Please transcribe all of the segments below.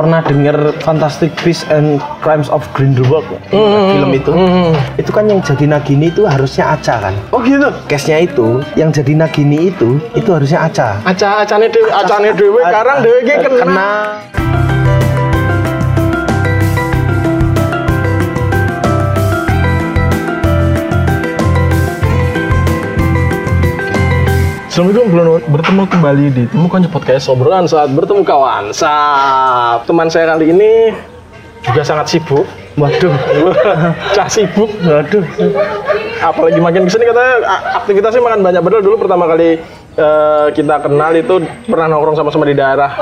pernah dengar Fantastic Beasts and Crimes of Grindelwald nggak? film itu? Itu kan yang jadi Nagini itu harusnya Aca kan? Oh gitu. case-nya itu yang jadi Nagini itu itu harusnya Aca Aca acane dewe, acane dewe, karang dewe iki kena. kena Assalamualaikum belum bertemu kembali di Temukan Podcast obrolan saat bertemu kawan. Sap. Teman saya kali ini juga sangat sibuk. waduh Cah sibuk. waduh Apalagi makin ke sini katanya aktivitasnya makan banyak. Padahal dulu pertama kali eh, kita kenal itu pernah nongkrong sama-sama di daerah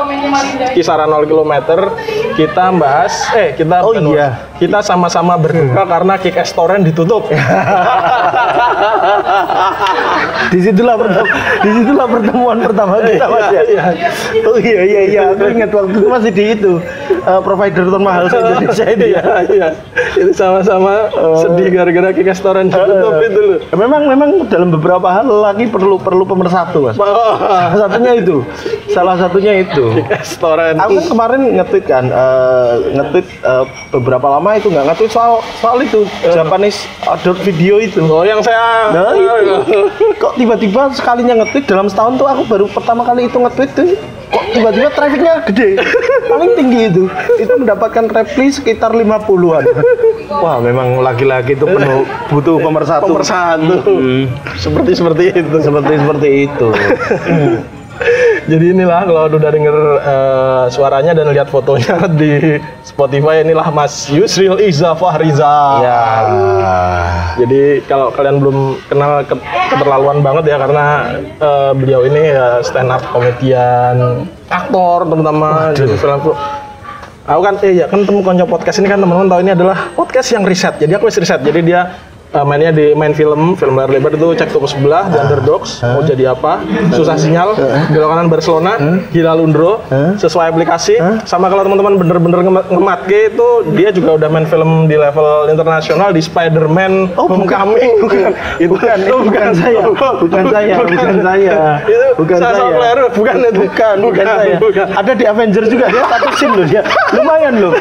kisaran 0 km. Kita bahas, eh kita Oh iya. Kita sama-sama berduka karena Kick Torrent ditutup. di situlah pertemuan di situlah pertemuan pertama kita mas ya Iya. oh iya iya iya aku ingat waktu itu masih di itu eh, provider termahal se Indonesia ini ya Iya, iya. Itu sama-sama sedih gara-gara Kick Torrent ditutup itu loh. memang memang dalam beberapa hal lagi perlu perlu pemersatu mas Wah, salah satunya itu salah satunya itu Kick Torrent. aku kan kemarin nge-tweet kan eh, nge-tweet eh, beberapa lama itu nggak nge-tweet soal soal itu Japanese outdoor video itu. Oh, yang saya Nah itu. Kok tiba-tiba sekalinya nge-tweet dalam setahun tuh aku baru pertama kali itu nge-tweet tuh. Kok tiba-tiba trafficnya gede? Paling tinggi itu. Itu mendapatkan reply sekitar 50-an wah memang laki-laki itu penuh butuh pemersatu. Pemersatu. Seperti seperti itu. seperti seperti itu Jadi inilah kalau udah denger eh, suaranya dan lihat fotonya di Spotify inilah Mas Yusril Iza Fahriza. ya Jadi kalau kalian belum kenal ke- keterlaluan banget ya karena eh, beliau ini ya stand up komedian, aktor terutama jadi film Aku kan eh ya kan temu konco podcast ini kan teman-teman tahu ini adalah podcast yang riset. Jadi aku riset. Jadi dia eh, mainnya di main film film layar lebar itu cek toko sebelah The Underdogs mau jadi apa? Susah sinyal belok kanan Barcelona gila Lundro sesuai aplikasi. Sama kalau teman-teman bener-bener ngemat, ke itu dia juga udah main film di level internasional di Spider-Man Homecoming. Bukan. Itu bukan. itu bukan saya. Bukan saya. Bukan. Saya. Itu bukan saya. bukan. Itu bukan. Bukan. Saya bukan. ada di Avenger juga dia satu scene loh dia. Lumayan loh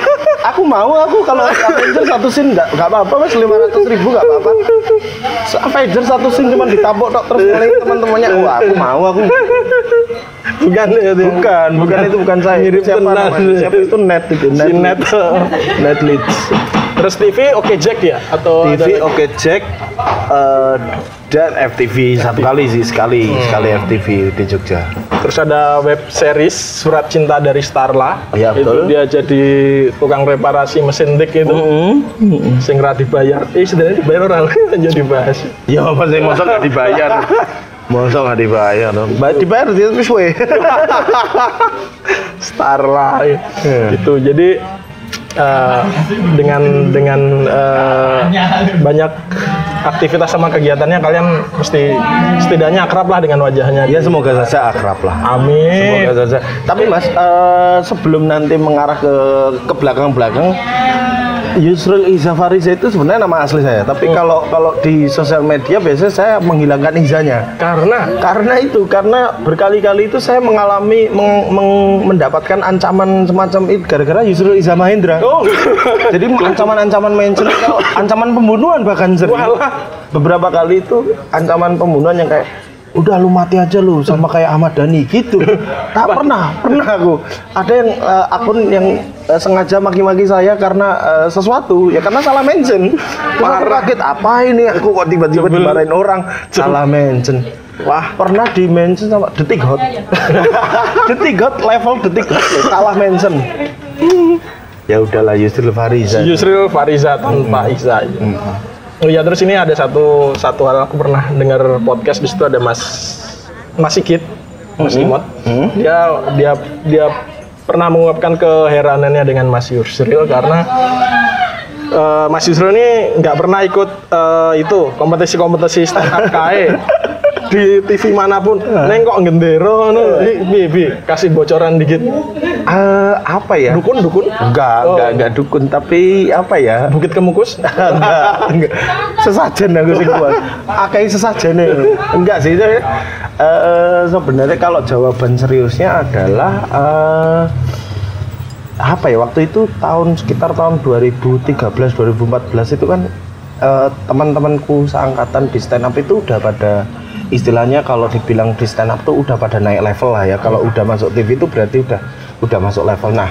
aku mau aku. Kalau Avenger satu scene nggak nggak apa-apa mas. lima ratus ribu nggak apa-apa. Se- Avenger satu scene cuma ditabok tok terus mulai teman-temannya wah aku mau aku. Bukan itu. Bukan bukan itu bukan saya. Mirip siapa tenan. namanya? Siapa itu net itu? Si net net leads terus TV oke Jack ya? Atau TV oke cek eh, dan FTV satu kali sih sekali sekali FTV di Jogja. Terus ada web series surat cinta dari Starla. Iya, itu betul. dia jadi tukang reparasi mesin dik itu. Sing ra dibayar. Eh sebenarnya dibayar orang jadi bahas Ya apa sih masa nggak dibayar? Masa nggak dibayar? dong? Ba- Dibayar dia terus we. Starla itu jadi eh, dengan dengan eh, banyak aktivitas sama kegiatannya kalian mesti setidaknya akrab lah dengan wajahnya Ya semoga saja akrab lah. amin Semoga saja. Tapi Mas, eh, sebelum nanti mengarah ke ke belakang-belakang, Yusril Iza Fariza itu sebenarnya nama asli saya. Tapi kalau kalau di sosial media biasanya saya menghilangkan izanya. karena Karena itu, karena berkali-kali itu saya mengalami meng- meng- mendapatkan ancaman semacam itu gara-gara Yusril Iza Mahendra. oh Jadi ancaman-ancaman mention ancaman pembunuhan bahkan sering. Walah. Beberapa kali itu ancaman pembunuhan yang kayak udah lu mati aja lu sama kayak Ahmad Dhani gitu. Tak pernah, pernah aku. Ada yang eh, akun yang eh, sengaja maki-maki saya karena eh, sesuatu ya karena salah mention. Terus aku kaget apa ini aku kok tiba-tiba dimarahin orang salah mention. Wah, pernah di mention sama detik hot. detik hot level detik hot loh, salah mention. Ya udahlah Yusril Fariza. Yusril Fariza tanpa Iza. Oh iya terus ini ada satu satu hal aku pernah dengar podcast di situ ada Mas Mas Sigit, Mas Imot. Dia dia dia pernah mengungkapkan keheranannya dengan Mas Yusril karena eh, Mas Yusril ini nggak pernah ikut eh, itu kompetisi-kompetisi stand up KE di TV mana pun. Neng kok gendero no. Bi, bi, kasih bocoran dikit. Eh, apa ya? Dukun, dukun. Enggak, Oh. enggak, enggak dukun, tapi apa ya? Bukit Kemukus. enggak, enggak. Sesajen aku sing kuat. Akai sesajene. Enggak sih, eh, sebenarnya kalau jawaban seriusnya adalah eh, apa ya waktu itu tahun sekitar tahun 2013 2014 itu kan eh, teman-temanku seangkatan di stand up itu udah pada istilahnya kalau dibilang di stand up tuh udah pada naik level lah ya. Kalau udah masuk TV itu berarti udah udah masuk level. Nah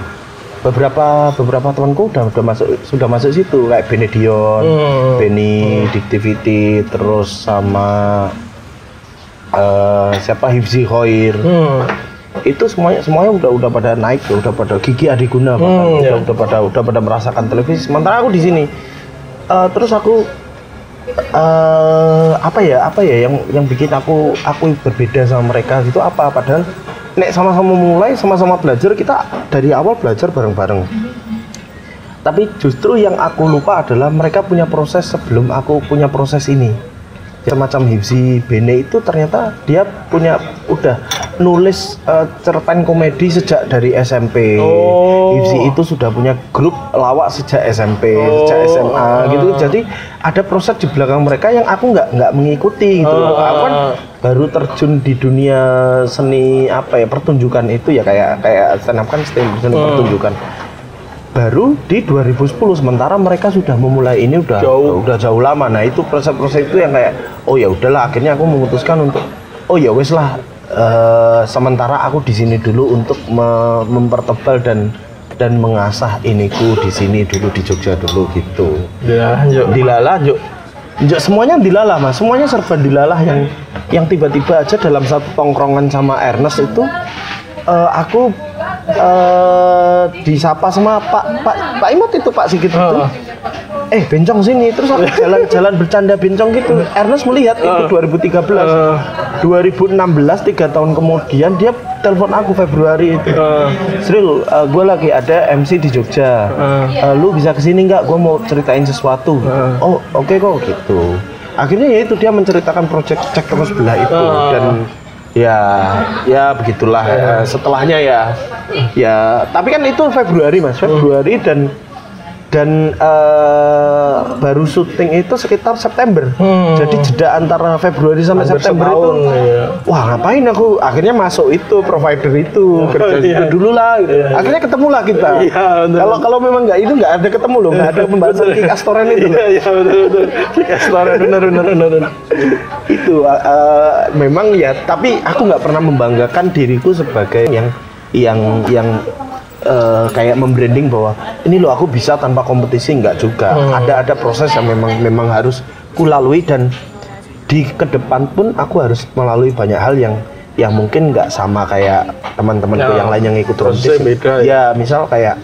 beberapa beberapa temanku udah udah masuk sudah masuk situ. Kayak Benedion, Hmm. Benny, Dictivity, terus sama eh, siapa? Hifzi Hoir Hmm. itu semuanya semuanya udah udah pada naik ya, udah pada gigi adiguna bahkan. Hmm, udah, ya. udah pada udah pada merasakan televisi. Sementara aku di sini. Eh, terus aku eh apa ya apa ya yang yang bikin aku aku berbeda sama mereka gitu? Apa? Padahal nek sama-sama mulai sama-sama belajar kita dari awal belajar bareng-bareng. Tapi justru yang aku lupa adalah mereka punya proses sebelum aku punya proses ini semacam Hifzi Bene itu ternyata dia punya udah nulis eh, cerpen komedi sejak dari SMP Oh. Hifzi itu sudah punya grup lawak sejak SMP sejak Oh. SMA gitu jadi ada proses di belakang mereka yang aku nggak nggak mengikuti gitu Oh. aku kan baru terjun di dunia seni apa ya pertunjukan itu ya kayak kayak stand up kan seni seni Hmm. pertunjukan baru di 2010 sementara mereka sudah memulai ini udah Jauh. udah jauh lama nah itu proses-proses itu yang kayak oh ya udahlah akhirnya aku memutuskan untuk oh ya wes lah eh, sementara aku di sini dulu untuk me- mempertebal dan dan mengasah iniku di sini dulu di Jogja dulu gitu Ya, lanjut. dilalah Juk, semuanya dilalah mas semuanya serba dilalah yang yang tiba-tiba aja dalam satu tongkrongan sama Ernest itu eh, aku eh disapa sama Pak Pak Pak Imot itu Pak Sigit itu Ah. eh bencong sini terus aku jalan-jalan bercanda bencong gitu Ernest melihat itu 2013 Ah. 2016 tiga tahun kemudian dia telepon aku Februari itu Ah. Sril, gue lagi ada MC di Jogja. Eh, lu bisa ke sini nggak? Gue mau ceritain sesuatu. Oh, oke kok gitu. Akhirnya ya itu dia menceritakan project cek terus belah itu dan ya ya begitulah. Eh, setelahnya ya. Ya tapi kan itu Februari mas. Februari dan dan eh, baru syuting itu sekitar September Hmm. jadi jeda antara Februari sampai Hampir September setahun, itu iya. wah ngapain aku akhirnya masuk itu provider itu kerja iya. itu dulu lah gitu. Iya, iya. akhirnya ketemu lah kita Iya, kalau kalau memang nggak itu nggak ada ketemu loh nggak ada pembahasan kick astoren itu Iya, iya betul betul. Benar benar benar. benar. itu uh, uh, memang ya tapi aku nggak pernah membanggakan diriku sebagai yang yang yang uh, kayak membranding bahwa ini loh aku bisa tanpa kompetisi nggak juga Hmm. ada ada proses yang memang memang harus kulalui dan di ke depan pun aku harus melalui banyak hal yang yang mungkin nggak sama kayak teman-temanku Ya, yang lain yang ikut beda ya. ya misal kayak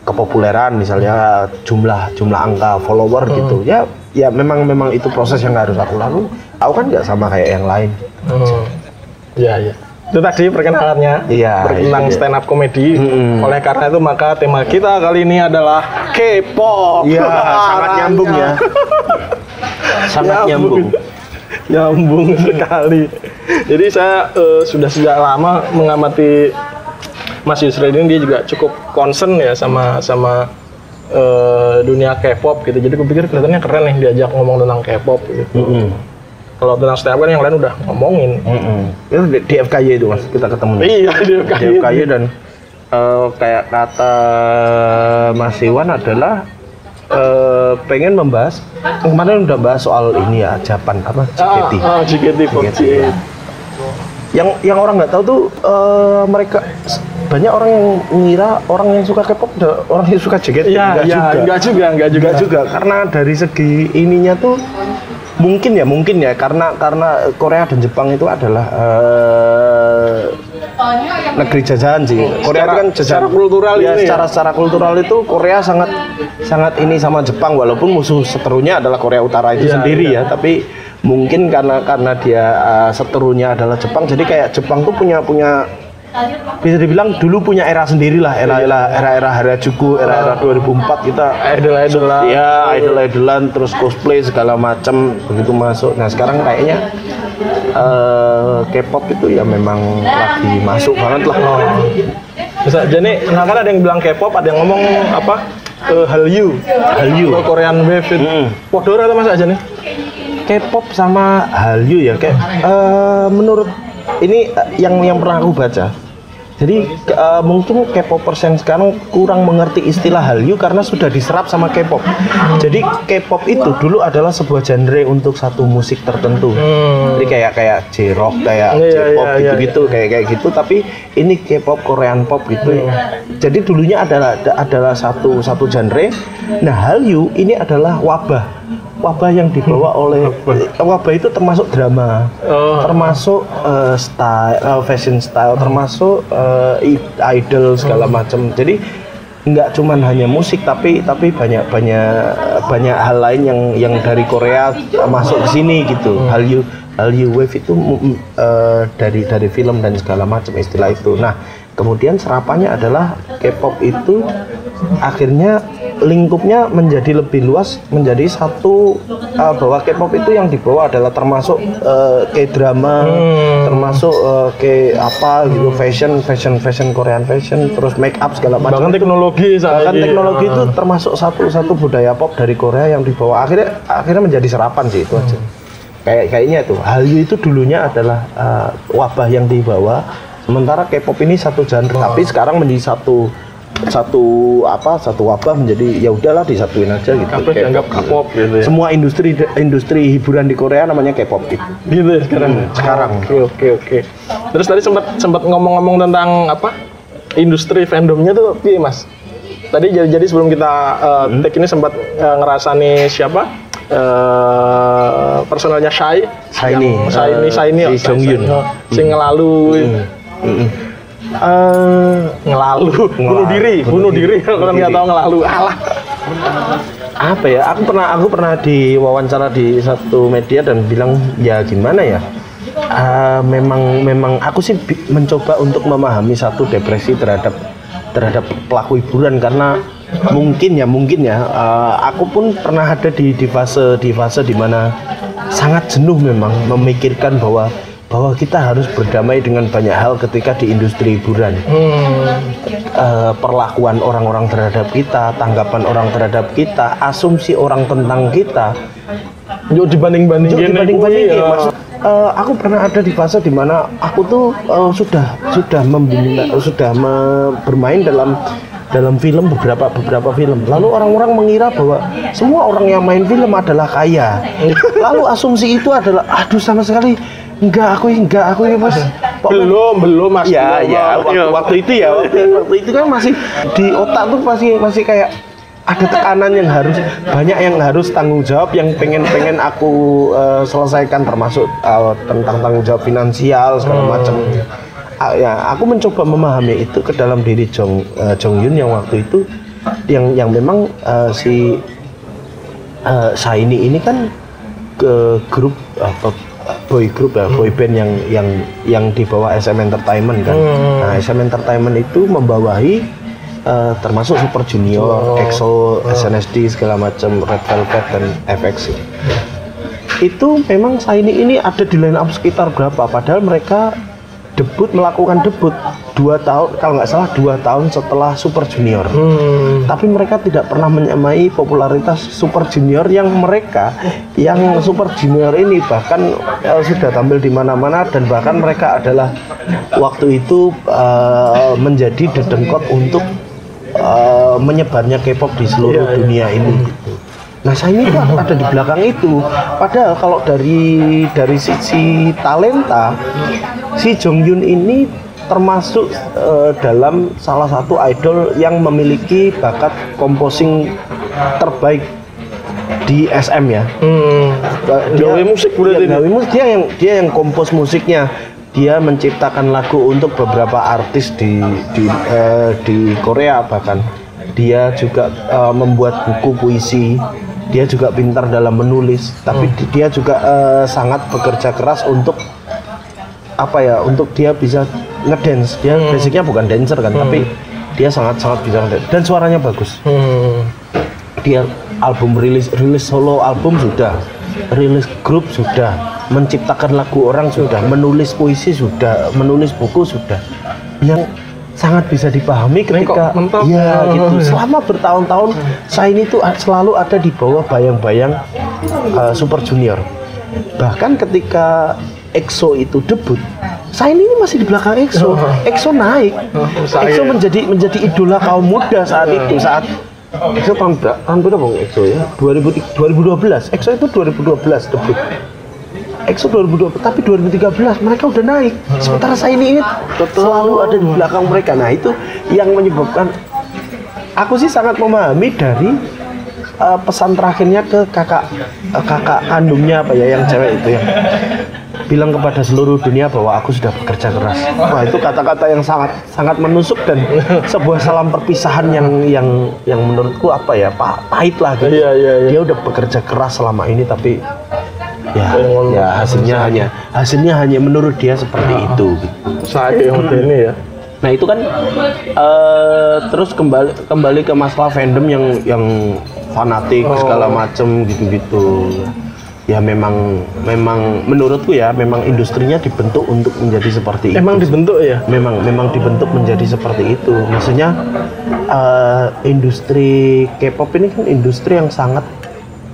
kepopuleran misalnya jumlah jumlah angka follower Hmm. gitu ya ya memang memang itu proses yang harus aku lalui aku kan nggak sama kayak yang lain Hmm. Iya iya. Itu tadi perkenalannya Iya, tentang dia. stand up comedy. Mm-mm. Oleh karena itu maka tema kita kali ini adalah K-pop. Iya, sangat nyambung ya. sangat nyambung. nyambung sekali. Jadi saya eh, sudah sejak lama mengamati Mas Yusril ini dia juga cukup concern ya sama sama eh, dunia K-pop gitu. Jadi kupikir kelihatannya keren nih diajak ngomong tentang K-pop gitu. Mm-mm. Kalau tentang stand up kan yang lain udah ngomongin. Mm-mm. itu di, di FKY itu mas kita ketemu Iya, di di FKY dan eh, kayak kata Mas Iwan adalah eh, pengen membahas kemarin udah bahas soal ini ya Japan apa JKT Ah, ah, JKT48. Iya. yang yang orang nggak tahu tuh eh, mereka banyak orang yang mengira orang yang suka K-pop orang yang suka JKT Iya, Nggak iya, juga. enggak juga, enggak juga. Enggak juga karena dari segi ininya tuh mungkin ya mungkin ya karena karena Korea dan Jepang itu adalah eh, negeri jajahan sih Korea Secara- itu kan jajahan secara kultural ya, ini ya? secara secara kultural itu Korea sangat sangat ini sama Jepang walaupun musuh seterunya adalah Korea Utara itu Iya, sendiri iya. ya tapi mungkin karena karena dia uh, seterunya adalah Jepang jadi kayak Jepang tuh punya punya bisa dibilang dulu punya era sendiri lah era era era era Harajuku era era 2004 kita Idol-idolan. ya idol idolan terus cosplay segala macam begitu masuk nah sekarang kayaknya eh K-pop itu ya memang lagi masuk banget lah Oh. Bisa jadi nah kan ada yang bilang K-pop, ada yang ngomong apa? Eh, Hallyu. Hallyu. Atau Korean Wave itu. Mm. Podora atau masa aja nih? K-pop sama Hallyu ya kayak eh, menurut ini eh, yang yang pernah aku baca Jadi ke- eh, mungkin K-popers yang sekarang kurang mengerti istilah Hallyu karena sudah diserap sama K-pop. Jadi K-pop itu dulu adalah sebuah genre untuk satu musik tertentu. Jadi kayak kayak J-rock, kayak Iya, J-pop iya, iya, gitu-gitu, kayak kayak gitu. Tapi ini K-pop, Korean pop gitu. Jadi dulunya adalah adalah satu satu genre. Nah Hallyu ini adalah wabah. Wabah yang dibawa oleh wabah itu termasuk drama. Oh. termasuk eh, style eh, fashion style termasuk i- idol segala macam. Jadi nggak cuman hanya musik tapi tapi banyak banyak banyak hal lain yang yang dari Korea masuk ke sini gitu. Hallyu Hallyu wave itu mu- mu- eh, dari dari film dan segala macam istilah itu. Nah kemudian serapannya adalah K-pop itu akhirnya lingkupnya menjadi lebih luas menjadi satu eh, bahwa K-pop itu yang dibawa adalah termasuk eh, K-drama termasuk eh, K apa gitu fashion fashion fashion Korean fashion terus make up segala macam Bahkan teknologi bahkan teknologi itu termasuk satu satu budaya pop dari Korea yang dibawa. Akhirnya akhirnya menjadi serapan sih itu aja. Kayak kayaknya itu. Hallyu itu dulunya adalah uh, wabah yang dibawa. Sementara K-pop ini satu genre. Tapi sekarang menjadi satu satu apa satu wabah menjadi ya udahlah disatuin aja gitu. Kabeh dianggap K-pop gitu. Ya. semua industri industri hiburan di Korea namanya K-pop gitu. Gitu ya sekarang sekarang. oke oke oke. Terus tadi sempat sempat ngomong-ngomong tentang apa industri fandomnya tuh piye mas? Tadi jadi, jadi sebelum kita uh, take ini sempat uh, ngerasani siapa? Uh, personalnya Shai. Shiny, Yang Shiny eh, Shiny si Jonghyun. sing ngelalu Eh, ngelalu. Bunuh diri bunuh diri. kalau nggak tahu ngelalu. Alah. Apa ya? Aku pernah aku pernah diwawancara di satu media dan bilang ya gimana ya? Ah, memang memang aku sih mencoba untuk memahami satu depresi terhadap terhadap pelaku hiburan karena mungkin ya mungkin ya ah, aku pun pernah ada di di fase di fase di mana sangat jenuh memang memikirkan bahwa bahwa kita harus berdamai dengan banyak hal ketika di industri hiburan eh, perlakuan orang-orang terhadap kita, tanggapan orang terhadap kita, asumsi orang tentang kita. yuk dibanding bandingin Yuk dibanding-bandingin. Maksud, eh, aku pernah ada di fase di mana aku tuh eh, sudah sudah membina, sudah me- bermain dalam dalam film beberapa beberapa film. Lalu orang-orang mengira bahwa semua orang yang main film adalah kaya. Lalu asumsi itu adalah aduh sama sekali enggak aku enggak. Aku ini mas belum belum mas. Ya, belum. ya, waktu, waktu itu ya, waktu, waktu itu kan masih di otak tuh masih masih kayak ada tekanan yang harus banyak yang harus tanggung jawab yang pengen pengen aku eh, selesaikan termasuk eh, tentang tanggung jawab finansial segala macam. Ah, ya, aku mencoba memahami itu ke dalam diri Jong eh, Jong Yun yang waktu itu yang yang memang eh, si eh, Shiny ini kan ke grup apa boy group ya boy band yang yang yang di bawah SM Entertainment kan. Nah SM Entertainment itu membawahi eh, termasuk Super Junior, EXO, SNSD segala macam Red Velvet dan FX. Itu memang Shiny ini ada di line up sekitar berapa? Padahal mereka debut melakukan debut dua tahun kalau nggak salah dua tahun setelah Super Junior Hmm. tapi mereka tidak pernah menyamai popularitas Super Junior yang mereka yang Super Junior ini bahkan eh, sudah tampil di mana-mana dan bahkan mereka adalah waktu itu eh, menjadi dedengkot untuk eh, menyebarnya K-pop di seluruh Iya, iya. dunia ini gitu. Nah saya ini tuh ada di belakang itu. Padahal kalau dari dari sisi talenta, si Jong Yun ini termasuk eh, dalam salah satu idol yang memiliki bakat composing terbaik di SM ya. Hmm. Gawe musik berarti dia, gawe musik dia yang dia yang kompos musiknya. Dia menciptakan lagu untuk beberapa artis di di eh, di Korea bahkan. Dia juga eh, membuat buku puisi. Dia juga pintar dalam menulis, tapi di- dia juga eh, sangat bekerja keras untuk apa ya untuk dia bisa ngedance. Dia basicnya bukan dancer kan tapi dia sangat sangat bisa ngedance. Dan suaranya bagus. Hmm. dia album rilis rilis solo album sudah. Rilis grup sudah. Menciptakan lagu orang sudah. Menulis puisi sudah. Menulis buku sudah. Yang sangat bisa dipahami ketika mentok. ya gitu. Selama bertahun-tahun saya ini tuh selalu ada di bawah bayang-bayang uh, Super Junior. Bahkan ketika EXO itu debut, saya ini masih di belakang EXO. EXO naik. saya. EXO menjadi menjadi idola kaum muda saat itu saat EXO tahun? Tahun berapa Bang EXO ya? 2000 2012. EXO itu 2012 debut. EXO 2012, tapi 2013 mereka udah naik. Sementara saya ini ingat selalu ada di belakang mereka. Nah itu yang menyebabkan aku sih sangat memahami dari uh, pesan terakhirnya ke kakak uh, kakak kandungnya apa ya yang cewek itu yang bilang kepada seluruh dunia bahwa aku sudah bekerja keras. Wah itu kata-kata yang sangat sangat menusuk dan sebuah salam perpisahan yang yang yang menurutku apa ya pa- pahit lah gitu. Iya, iya, iya. Dia udah bekerja keras selama ini tapi ya ya hasilnya hanya hasilnya hanya menurut dia seperti itu. gitu. Saya yang ini ya. Nah itu kan eh, terus kembali kembali ke masalah fandom yang yang fanatik Oh. segala macem gitu-gitu. Ya memang memang menurutku ya memang industrinya dibentuk untuk menjadi seperti Emang itu. dibentuk ya? memang memang dibentuk menjadi seperti itu. Maksudnya eh, industri K-pop ini kan industri yang sangat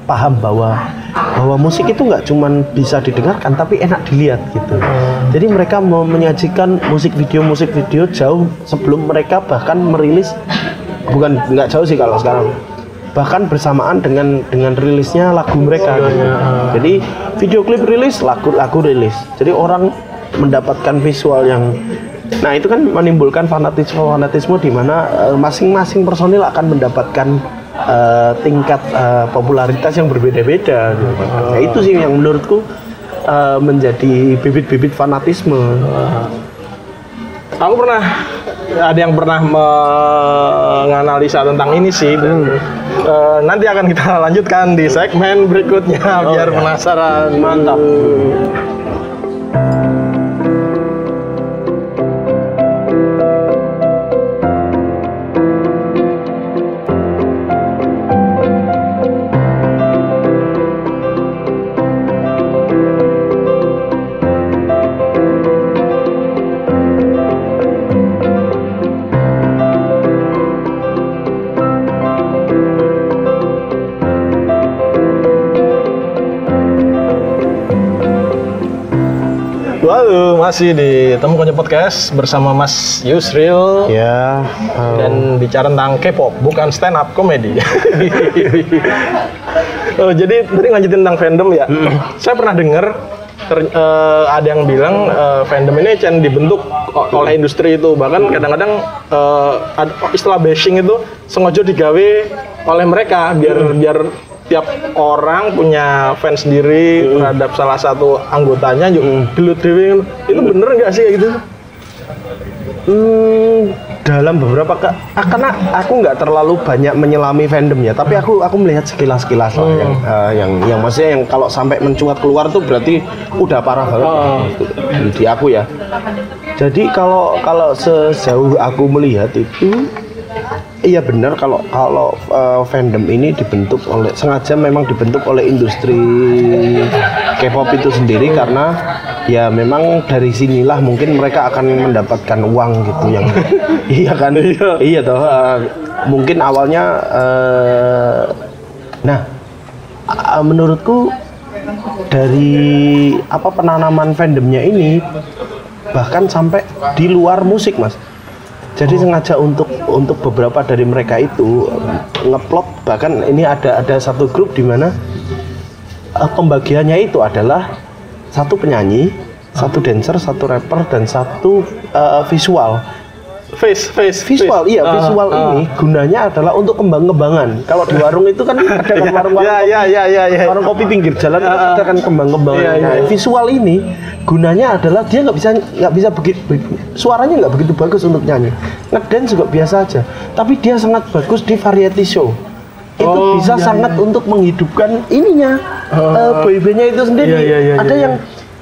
paham bahwa bahwa musik itu nggak cuman bisa didengarkan tapi enak dilihat gitu. Jadi mereka mau menyajikan musik video musik video jauh sebelum mereka bahkan merilis bukan nggak jauh sih kalau sekarang bahkan bersamaan dengan dengan rilisnya lagu mereka. gitu. Jadi video klip rilis lagu lagu rilis. Jadi orang mendapatkan visual yang Nah itu kan menimbulkan fanatisme fanatisme di mana eh, masing-masing personil akan mendapatkan eh, tingkat eh, popularitas yang berbeda-beda. gitu. Nah, itu sih yang menurutku eh, menjadi bibit-bibit fanatisme. Aku pernah ada yang pernah menganalisa tentang ini sih. Dan, eh, nanti akan kita lanjutkan di segmen berikutnya biar penasaran. Mantap. Masih di Temu Konyol Podcast bersama Mas Yusril Ya. eh, dan bicara tentang K-pop, bukan stand up comedy. oh, jadi tadi lanjutin tentang fandom ya. Saya pernah dengar ter- eh, ada yang bilang eh, fandom ini can dibentuk oleh industri itu. Bahkan kadang-kadang ada istilah bashing itu sengaja digawe oleh mereka biar biar tiap orang punya fans sendiri terhadap salah satu anggotanya juga gelut dewe. Itu bener nggak sih kayak gitu? Hmm, dalam beberapa ke, ah, karena aku nggak terlalu banyak menyelami fandomnya, tapi aku aku melihat sekilas-sekilas lah yang eh, yang yang maksudnya yang kalau sampai mencuat keluar tuh berarti udah parah banget gitu, di, di aku ya. Jadi kalau kalau sejauh aku melihat itu Iya benar. Kalau kalau eh, fandom ini dibentuk oleh sengaja memang dibentuk oleh industri K-pop itu sendiri karena ya memang dari sinilah mungkin mereka akan mendapatkan uang gitu yang iya kan? Iya. Toh eh, mungkin awalnya eh, nah eh, menurutku dari apa penanaman fandomnya ini bahkan sampai di luar musik mas jadi sengaja untuk untuk beberapa dari mereka itu em, ngeplot bahkan ini ada ada satu grup di mana eh, pembagiannya itu adalah satu penyanyi satu dancer satu rapper dan satu eh, visual Face, face, visual face. iya Ah, visual ah. ini gunanya adalah untuk kembang-kembangan kalau di warung itu kan ada kan warung-warung Ya, ya, ya, ya, ya. warung kopi pinggir jalan itu ada kan kembang-kembang. Iya, Nah, iya. visual ini gunanya adalah dia nggak bisa nggak bisa begitu suaranya nggak begitu bagus untuk nyanyi. Ngedance juga biasa aja. Tapi dia sangat bagus di variety show. Itu Oh, bisa iya, sangat iya. untuk menghidupkan ininya eh, boybandnya itu sendiri. Iya, iya, iya, ada iya, yang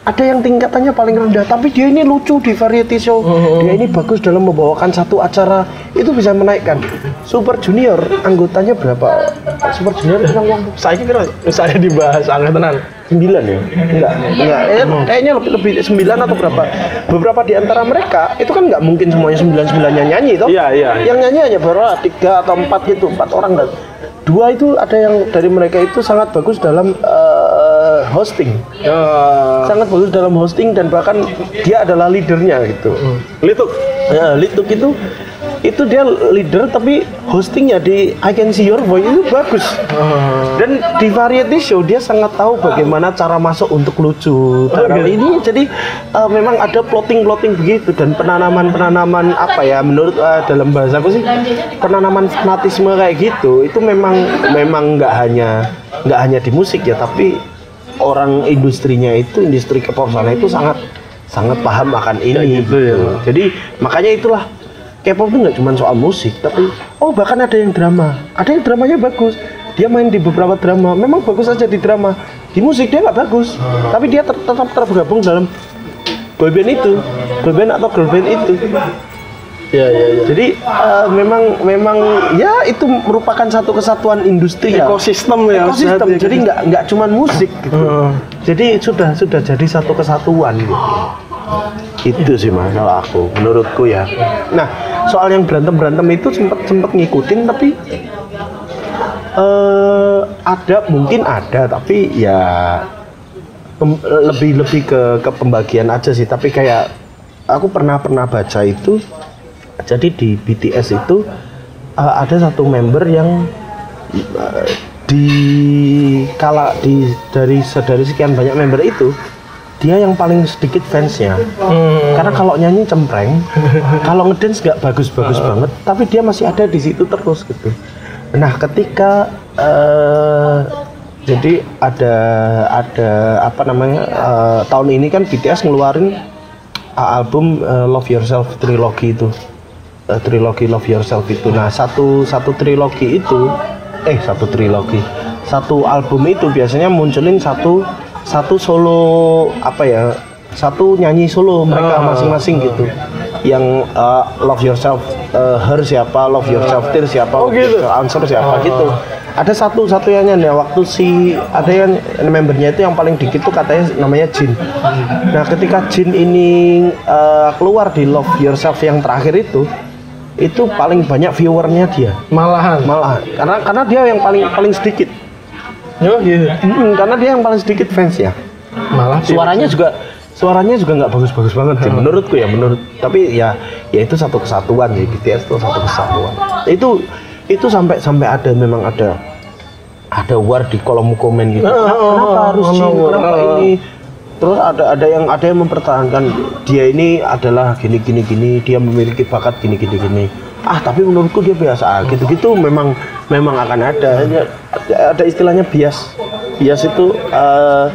ada yang tingkatannya paling rendah, tapi dia ini lucu di variety show. Oh, Dia ini bagus dalam membawakan satu acara, itu bisa menaikkan. Super Junior anggotanya berapa? Super Junior kan uang Saya kira saya dibahas angkatan sembilan ya? Enggak. Enggak eh, kayaknya lebih lebih sembilan atau berapa? Beberapa di antara mereka itu kan nggak mungkin semuanya sembilan sembilannya nyanyi toh. Iya, iya, yang nyanyi hanya baru tiga atau empat gitu empat orang dan dua itu ada yang dari mereka itu sangat bagus dalam hosting. Ya, Sangat bagus dalam hosting dan bahkan dia adalah leadernya gitu. Lituk. Ya, Lituk itu itu dia leader tapi hostingnya di I Can See Your Voice itu bagus. Dan di variety show dia sangat tahu bagaimana cara masuk untuk lucu. Cara gitu. ini jadi eh, memang ada plotting-plotting begitu dan penanaman-penanaman apa ya menurut eh, dalam bahasa apa sih? Penanaman fanatisme kayak gitu itu memang memang nggak hanya nggak hanya di musik ya tapi orang industrinya itu industri kepopan itu sangat sangat paham akan ini gitu ya. jadi makanya itulah K-pop itu nggak cuma soal musik, tapi oh bahkan ada yang drama, ada yang dramanya bagus. Dia main di beberapa drama, memang bagus aja di drama. Di musik dia nggak bagus, tapi dia tetap tergabung dalam boyband itu, boyband atau girlband itu. Ya, ya, ya. Jadi eh, memang memang ya itu merupakan satu kesatuan industri ya. Ekosistem ya, Ekosistem. harusnya. Jadi nggak nggak cuma musik gitu. Heeh. Jadi sudah sudah jadi satu kesatuan gitu. Itu sih mas kalau aku, menurutku ya. Nah soal yang berantem berantem itu sempet sempet ngikutin tapi eh ada mungkin ada tapi ya lebih lebih ke ke pembagian aja sih. Tapi kayak aku pernah pernah baca itu jadi di BTS itu eh, ada satu member yang eh, di kala di dari dari sekian banyak member itu dia yang paling sedikit fansnya. Hmm. karena kalau nyanyi cempreng kalau ngedance nggak bagus-bagus banget tapi dia masih ada di situ terus gitu. Nah ketika eh, jadi ada ada apa namanya eh, tahun ini kan BTS ngeluarin uh, album uh, Love Yourself trilogi itu Uh, trilogi Love Yourself itu. Nah satu satu trilogi itu eh satu trilogi satu album itu biasanya munculin satu satu solo apa ya satu nyanyi solo mereka Ah, masing-masing gitu. Yang uh, Love Yourself uh, Her siapa Love Yourself Tear siapa Oh, gitu? Answer siapa Ah. gitu. Ada satu satu yang nyanyi. Waktu si ada yang membernya itu yang paling dikit tuh katanya namanya Jin. Nah ketika Jin ini uh, keluar di Love Yourself yang terakhir itu itu paling banyak viewernya dia. Malahan. malah karena karena dia yang paling paling sedikit. Oh gitu. Mm, karena dia yang paling sedikit fans ya. Malah suaranya juga suaranya juga nggak bagus-bagus banget sih menurutku ya menurut tapi ya ya itu satu kesatuan sih BTS itu satu kesatuan. Itu itu sampai sampai ada memang ada ada war di kolom komen gitu. Ah, Kenapa- harus ah, Jin? kenapa ini terus ada ada yang ada yang mempertahankan dia ini adalah gini gini gini dia memiliki bakat gini gini gini. Ah tapi menurutku dia biasa gitu gitu memang memang akan ada. Ada istilahnya bias. Bias itu eh,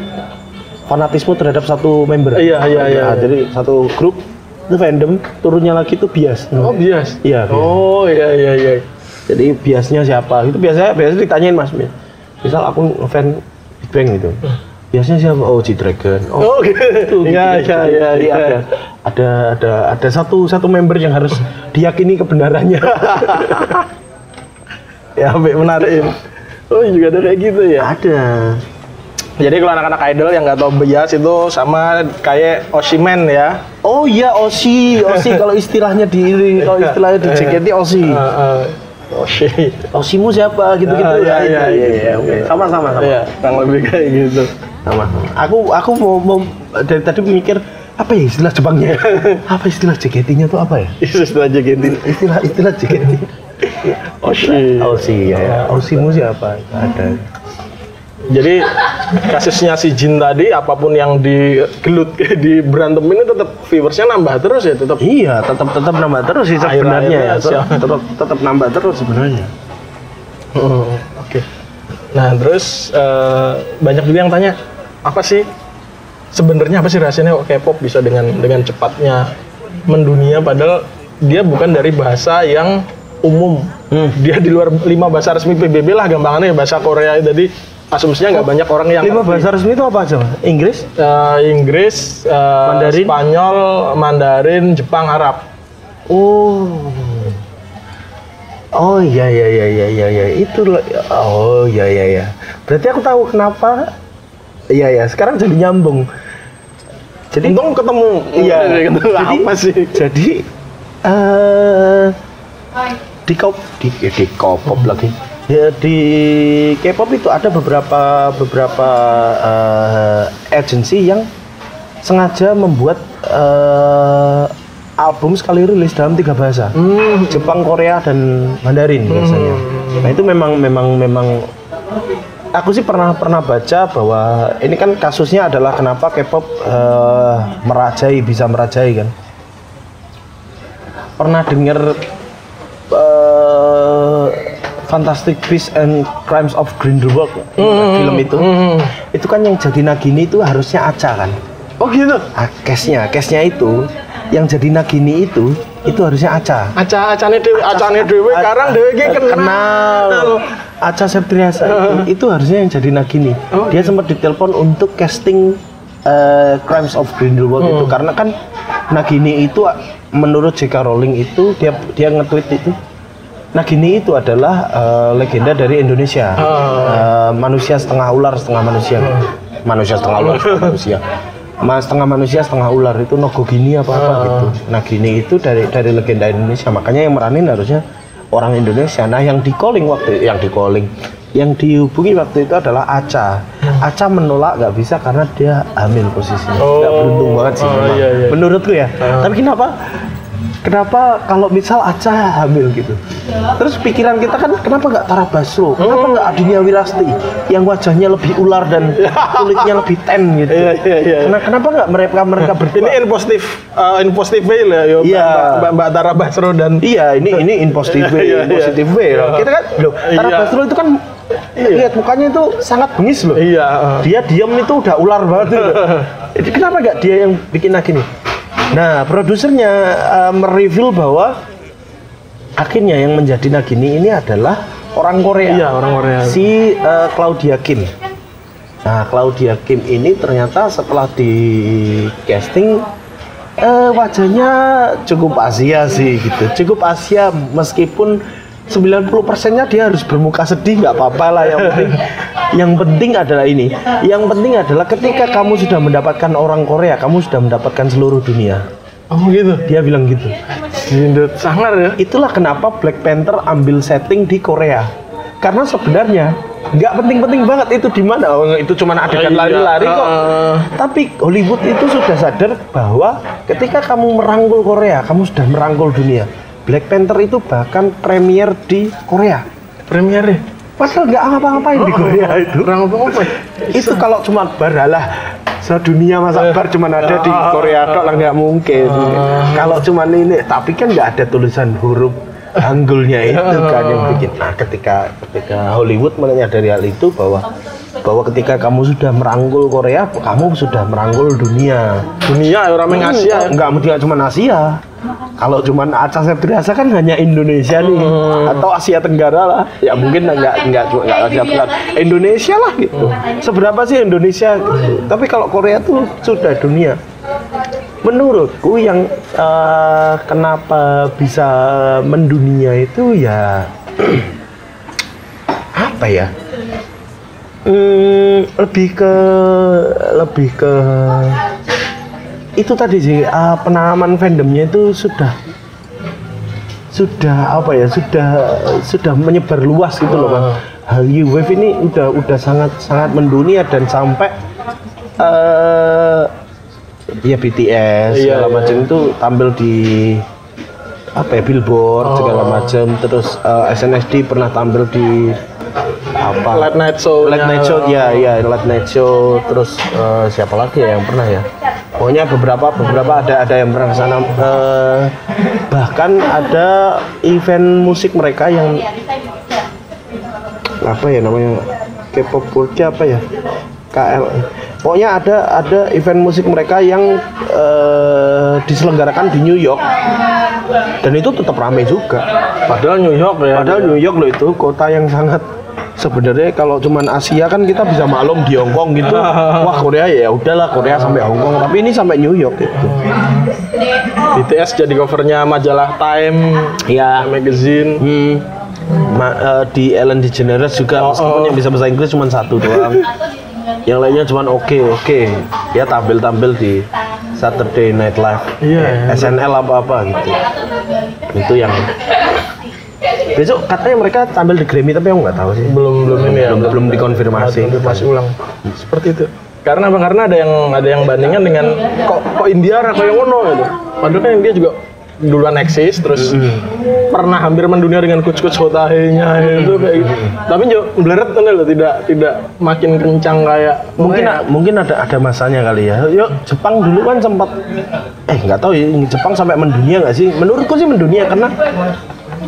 fanatisme terhadap satu member. Iya, iya, iya, Nah, iya. jadi satu grup itu fandom turunnya lagi itu bias. Oh bias. Iya, bias. Oh iya iya iya. jadi biasnya siapa? Itu biasanya biasanya ditanyain mas misal aku ngefan Big Bang gitu biasanya siapa oh G Dragon Oh gitu. Iya gitu. iya iya Jadi iya. ada ada ada ada satu satu member yang harus diyakini kebenarannya Ya sampai menarikin. Oh juga ada kayak gitu ya. ada Jadi kalau anak-anak idol yang nggak tahu bias itu sama kayak Oshimen ya. oh iya Osi Osi kalau istilahnya di kalau istilahnya di JKT Osi Oshi. Osimu siapa gitu gitu Ah, iya, iya, iya, oke. sama sama sama kurang lebih kayak gitu. sama aku aku mau, mau dari tadi mikir apa ya istilah Jepangnya apa istilah JKT-nya tuh apa ya Itu setelah JKT. istilah istilah JKT Oshi. Osi ya, ya. Osimu siapa ada Jadi kasusnya si Jin tadi apa pun yang digelut di berantem ini tetap viewersnya nambah terus ya tetap. iya tetap tetap nambah terus sih sebenarnya ya tetap tetap nambah terus sebenarnya Hmm, Oke. Nah terus eh, banyak juga yang tanya apa sih sebenarnya apa sih rahasianya kok K-pop bisa dengan dengan cepatnya mendunia padahal dia bukan dari bahasa yang umum. Dia di luar lima bahasa resmi PBB lah gampangannya bahasa Korea tadi asumsinya nggak banyak orang yang lima bahasa resmi itu apa aja? Inggris Eh, Inggris, eh, Mandarin? Spanyol, Mandarin, Jepang, Arab. oh oh iya iya iya iya iya iya itu loh. oh iya iya iya berarti aku tahu kenapa iya iya sekarang jadi nyambung jadi Untung ketemu. Iya. Ketemu Jadi- apa sih? jadi eh di kop di, di kopop lagi Ya, di K-pop itu ada beberapa beberapa eh, agency yang sengaja membuat eh, album sekali rilis dalam tiga bahasa, Jepang, Korea, dan Mandarin biasanya. Nah itu memang memang memang aku sih pernah pernah baca bahwa ini kan kasusnya adalah kenapa K-pop eh, merajai bisa merajai kan. Pernah dengar Fantastic Beasts and Crimes of Grindelwald film itu. itu kan yang jadi Nagini itu harusnya Aca kan? Oh gitu. ah, case-nya case-nya itu yang jadi Nagini itu itu harusnya Aca Aca acane dewe, acane dewe karang dewe ki kenal. kenal. Aca Septriasa itu, itu harusnya yang jadi Nagini. Oh, dia sempat ditelepon untuk casting eh, Crimes of Grindelwald itu. Hmm. karena kan Nagini itu menurut J.K. Rowling itu dia dia nge-tweet itu Nagini itu adalah eh, legenda dari Indonesia. Oh. Eh, manusia setengah ular setengah manusia. Manusia setengah ular setengah manusia. Mas setengah manusia setengah ular itu Nogogini apa apa Oh. gitu. Nagini itu dari dari legenda Indonesia. Makanya yang meranin harusnya orang Indonesia. Nah yang di calling waktu yang di calling yang dihubungi waktu itu adalah Aca. Aca menolak nggak bisa karena dia hamil posisinya. Oh. nggak beruntung banget sih Oh, memang. iya, iya. menurutku ya. Tapi kenapa kenapa kalau misal Aca hamil gitu terus pikiran kita kan kenapa nggak Tara Basro kenapa nggak Adinia Wirasti yang wajahnya lebih ular dan kulitnya lebih ten gitu Iya, iya, iya. Kenapa, kenapa nggak mereka mereka berdua Ini in positif, uh, way lah, yo. Iya. Mbak, Mbak, Tara Basro dan Iya, ini ini in positive way, Iya, iya. way loh. Kita kan, loh, Tara Iya. Basro itu kan lihat mukanya itu sangat bengis loh. iya. Dia diam itu udah ular banget. Jadi kenapa nggak dia yang bikin lagi nih? Nah, produsernya uh, mereveal bahwa akhirnya yang menjadi Nagini ini adalah orang Korea. Iya, orang Korea. Si uh, Claudia Kim. Nah, Claudia Kim ini ternyata setelah di casting eh, wajahnya cukup Asia sih gitu. Cukup Asia meskipun 90 persennya dia harus bermuka sedih nggak apa-apa lah. Yang penting yang penting adalah ini. Yang penting adalah ketika kamu sudah mendapatkan orang Korea kamu sudah mendapatkan seluruh dunia. Oh gitu. dia bilang gitu. Sangar ya. itulah kenapa Black Panther ambil setting di Korea. Karena sebenarnya nggak penting-penting banget itu di mana. Oh, itu cuma adegan Iya, lari-lari kok. Uh, tapi Hollywood itu sudah sadar bahwa ketika kamu merangkul Korea kamu sudah merangkul dunia Black Panther itu bahkan premier di Korea. Premier ya. padahal nggak ngapa-ngapain di Korea itu. Kurang apa apa? itu kalau cuma bar lah sedunia masa bar cuma ada di Korea tok lah nggak mungkin. Kalau cuma ini tapi kan nggak ada tulisan huruf Hanggulnya itu kan yang bikin. Nah ketika ketika Hollywood menyadari hal itu bahwa bahwa ketika kamu sudah merangkul Korea kamu sudah merangkul dunia. Dunia ya orang yang Asia. ya. nggak mungkin cuma Asia? Kalau cuma Aca Septriasa kan hanya Indonesia nih atau Asia Tenggara lah. Ya mungkin nggak nggak cuma nggak Asia Tenggara. Indonesia lah gitu. Seberapa sih Indonesia? Gitu. tapi kalau Korea tuh sudah dunia. Menurutku yang eh, kenapa bisa mendunia itu ya apa ya Hmm, lebih ke lebih ke itu tadi sih eh, penanaman fandomnya itu sudah sudah apa ya sudah sudah menyebar luas gitu loh bang. Hallyu Wave ini udah udah sangat sangat mendunia dan sampai eh ya BTS Iya, segala iya. macam itu tampil di apa ya billboard segala macam. Terus eh, SNSD pernah tampil di apa? Late night show. Late night show ya ya late night show. Terus eh, siapa lagi ya yang pernah ya? Pokoknya beberapa beberapa ada ada yang pernah ke sana. Eh, bahkan ada event musik mereka yang apa ya namanya? K-pop Worldnya apa ya? KL pokoknya ada ada event musik mereka yang eh, diselenggarakan di New York. Dan itu tetap ramai juga. Padahal New York ya. Padahal New York loh itu kota yang sangat sebenarnya kalau cuman Asia kan kita bisa maklum di Hong Kong gitu. Wah Korea ya udahlah Korea sampai Hong Kong, tapi ini sampai New York gitu. BTS jadi covernya majalah Time, Ya. magazine. Hmm. Ma- eh, di Ellen DeGeneres juga Oh, meskipun oh. yang bisa bahasa Inggris cuma satu doang. yang lainnya cuma oke oke. Ya tampil-tampil di Saturday Night Live, Iya, eh, SNL apa-apa gitu. Itu yang besok katanya mereka tampil di Grammy tapi aku nggak tahu sih. Belum belum ini ya. belum, belum dikonfirmasi konfirmasi ulang. Seperti itu. Karena apa? Karena ada yang ada yang bandingan dengan kok kok India kok yang ngono gitu. Padahal kan India juga duluan eksis terus pernah hampir mendunia dengan kuc kuc hotahenya itu kayak gitu. Tapi jo bleret kan loh tidak tidak makin kencang kayak mungkin mungkin ada ada masanya kali ya. Yuk Jepang dulu kan sempat eh nggak tahu ya Jepang sampai mendunia nggak sih? Menurutku sih mendunia karena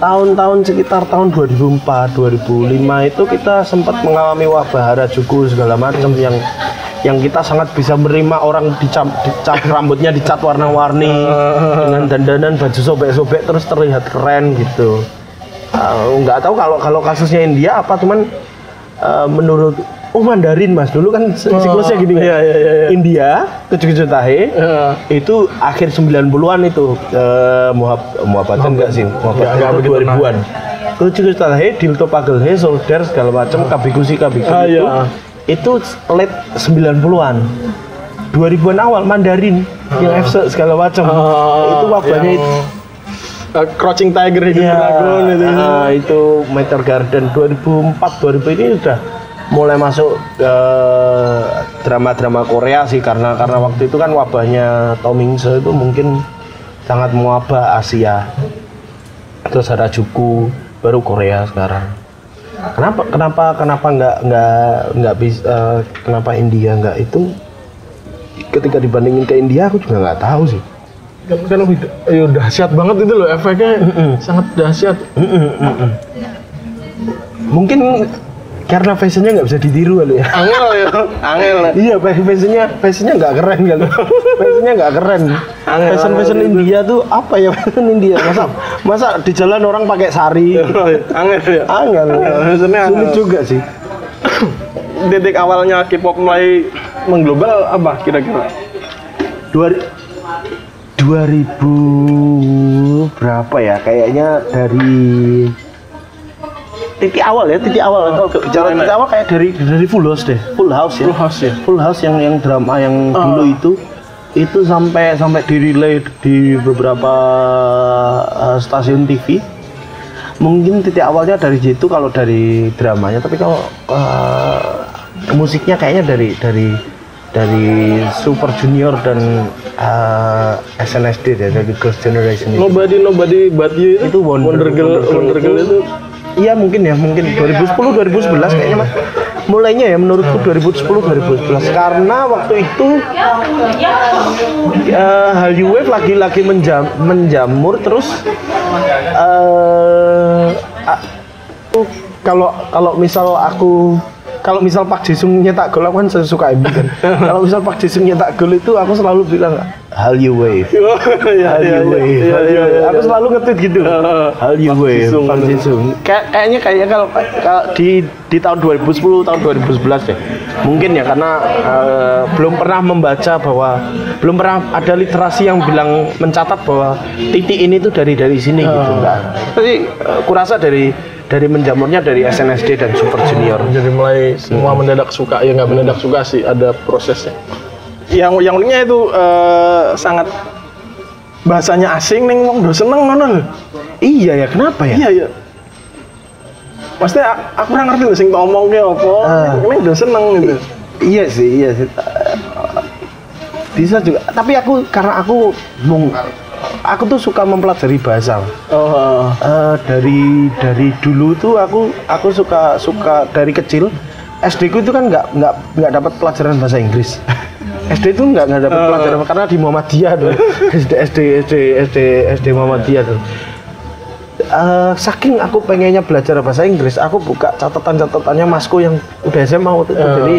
tahun-tahun sekitar tahun 2004 2005 itu kita sempat mengalami wabah harajuku segala macam yang yang kita sangat bisa menerima orang dicap, dicap rambutnya dicat warna-warni dengan dandanan baju sobek-sobek terus terlihat keren gitu. Uh, nggak tahu kalau kalau kasusnya India apa cuman uh, menurut oh Mandarin mas. Dulu kan si- siklusnya gini. Kan iya, iya, iya, iya. India tujuh tahe Ya. itu akhir 90-an itu uh, muhab muhabatan enggak sih? Muhabatan begitu 2000-an tujuh tahe dilto pagelhe solder segala macam kabikusi kabiku Ah, itu iya. itu late 90-an 2000-an awal Mandarin yang FC segala macam. Ah, itu wabahnya yang, itu. Uh, Crouching Tiger Hidden Iya, Dragon itu. Ah, itu Meteor Garden 2004 2000 ini udah mulai masuk ke drama-drama Korea sih karena karena waktu itu kan wabahnya Tom Mingse itu mungkin sangat mewabah Asia. Terus ada Juku baru Korea sekarang. Kenapa kenapa kenapa nggak nggak nggak bisa eh, kenapa India nggak itu ketika dibandingin ke India aku juga nggak tahu sih. kan, kan udah- ya dahsyat banget itu loh efeknya sangat dahsyat Mungkin karena fashionnya nggak bisa ditiru kali ya. angel ya angel Iya, fashionnya fashionnya nggak keren kali. fashionnya nggak keren. Angel, Fashion fashion angel India tuh apa ya fashion India? Masa masa di jalan orang pakai sari? angel ya Angel. Fashionnya Sulit angel. juga sih. titik awalnya K-pop mulai mengglobal apa kira-kira Dua, 2000 berapa ya? Kayaknya dari titik awal ya, titik awal. Kalau bicara titik awal kayak dari dari Full House deh, Full House ya. Full House ya Full House yang yang drama yang dulu itu itu sampai sampai di relay di beberapa uh, stasiun TV. Mungkin titik awalnya dari situ kalau dari dramanya, tapi kalau uh, musiknya kayaknya dari dari dari Super Junior dan uh, SNSD deh, dari Girls Generation itu. Nobody Nobody But You Itu Wonder, Wonder Girl Wonder Girl itu Iya mungkin ya, mungkin 2010 2011 kayaknya Mas. Mulainya ya menurutku 2010 2011 karena waktu itu eh Hallyu Wave lagi-lagi menjam, menjamur terus eh a- aku kalau kalau misal aku kalau misal Pak Jisung nyetak gol aku kan suka MU kan. kalau misal Pak Jisung nyetak gol itu aku selalu bilang Hallyu Wave. oh, iya, iya, Hallyu Wave. iya, Hallyu iya, Wave. Aku selalu nge-tweet gitu. Hallyu Wave. Jisung. Pak Jisung. Kayak kayaknya kayaknya kalau, kalau di di tahun 2010 tahun 2011 deh. Mungkin ya karena eh, belum pernah membaca bahwa belum pernah ada literasi yang bilang mencatat bahwa titik ini tuh dari dari sini gitu enggak. Tapi eh, kurasa dari dari menjamurnya dari SNSD dan Super Junior. jadi mulai semua mendadak suka ya nggak mendadak suka sih ada prosesnya yang yang uniknya itu eh, sangat bahasanya asing nih wong do seneng ngono lho Iya ya, kenapa ya? iya iya Maksudnya a- aku ora ngerti lho sing tak omongke apa, Ah. ini do seneng gitu. Iya sih, iya sih. Bisa juga. Tapi aku karena aku mung, aku tuh suka mempelajari bahasa. Oh, Eh, dari dari dulu tuh aku aku suka suka dari kecil SD ku itu kan nggak nggak nggak dapat pelajaran bahasa Inggris. SD itu nggak nggak dapat pelajaran karena di Muhammadiyah tuh. SD SD SD SD SD Muhammadiyah tuh. Eh, saking aku pengennya belajar bahasa Inggris, aku buka catatan-catatannya masku yang udah SMA waktu itu. Jadi,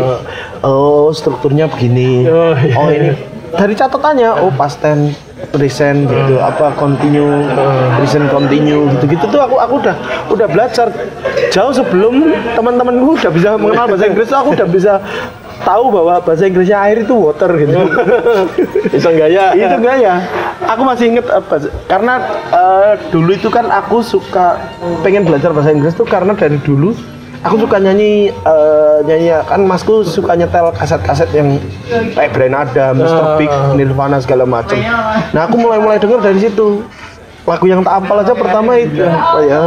oh strukturnya begini. Oh, iya, Oh ini dari catatannya, oh past present gitu, apa continue, present continue gitu-gitu tuh aku aku udah udah belajar jauh sebelum teman-temanku udah bisa mengenal bahasa Inggris, aku udah bisa tahu bahwa bahasa Inggrisnya air itu water gitu. bisa gaya. itu enggak ya aku masih inget apa karena eh, dulu itu kan aku suka pengen belajar bahasa Inggris tuh karena dari dulu aku suka nyanyi eh, nyanyi kan masku suka nyetel kaset-kaset yang kayak Brian Adams, Mr. Big, Nirvana segala macam. Nah aku mulai-mulai denger dari situ. Lagu yang tak apal aja pertama itu. Apa ya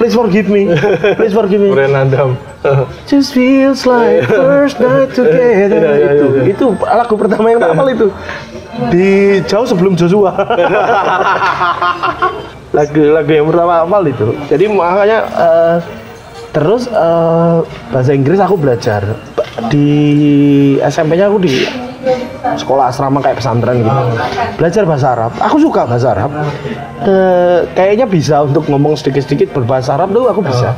please forgive me. Please forgive me. Brian Adam. just feels like first night together. Iya, iya, itu. iya. itu lagu pertama yang tak hafal itu. Di jauh sebelum Joshua. Lagu lagu yang pertama hafal itu. Jadi makanya eh, terus eh, bahasa Inggris aku belajar. Di SMP-nya aku di sekolah asrama kayak pesantren gitu. Belajar bahasa Arab. Aku suka bahasa Arab. Eh, kayaknya bisa untuk ngomong sedikit-sedikit berbahasa Arab tuh aku bisa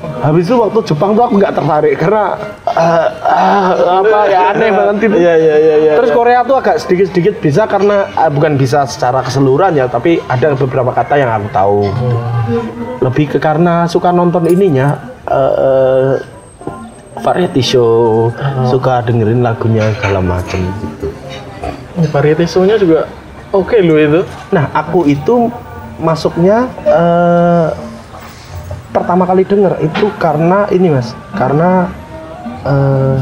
habis itu waktu Jepang tuh aku nggak tertarik karena eh, ah, apa ya aneh banget itu Iya iya iya iya. Terus Korea tuh agak sedikit-sedikit bisa karena eh, bukan bisa secara keseluruhan ya, tapi ada beberapa kata yang aku tahu. Lebih ke karena suka nonton ininya eh, eh, variety show, suka dengerin lagunya segala macem. Ini variety show-nya juga oke lu itu. Nah, aku itu masuknya eh, pertama kali denger itu karena ini mas, karena eh,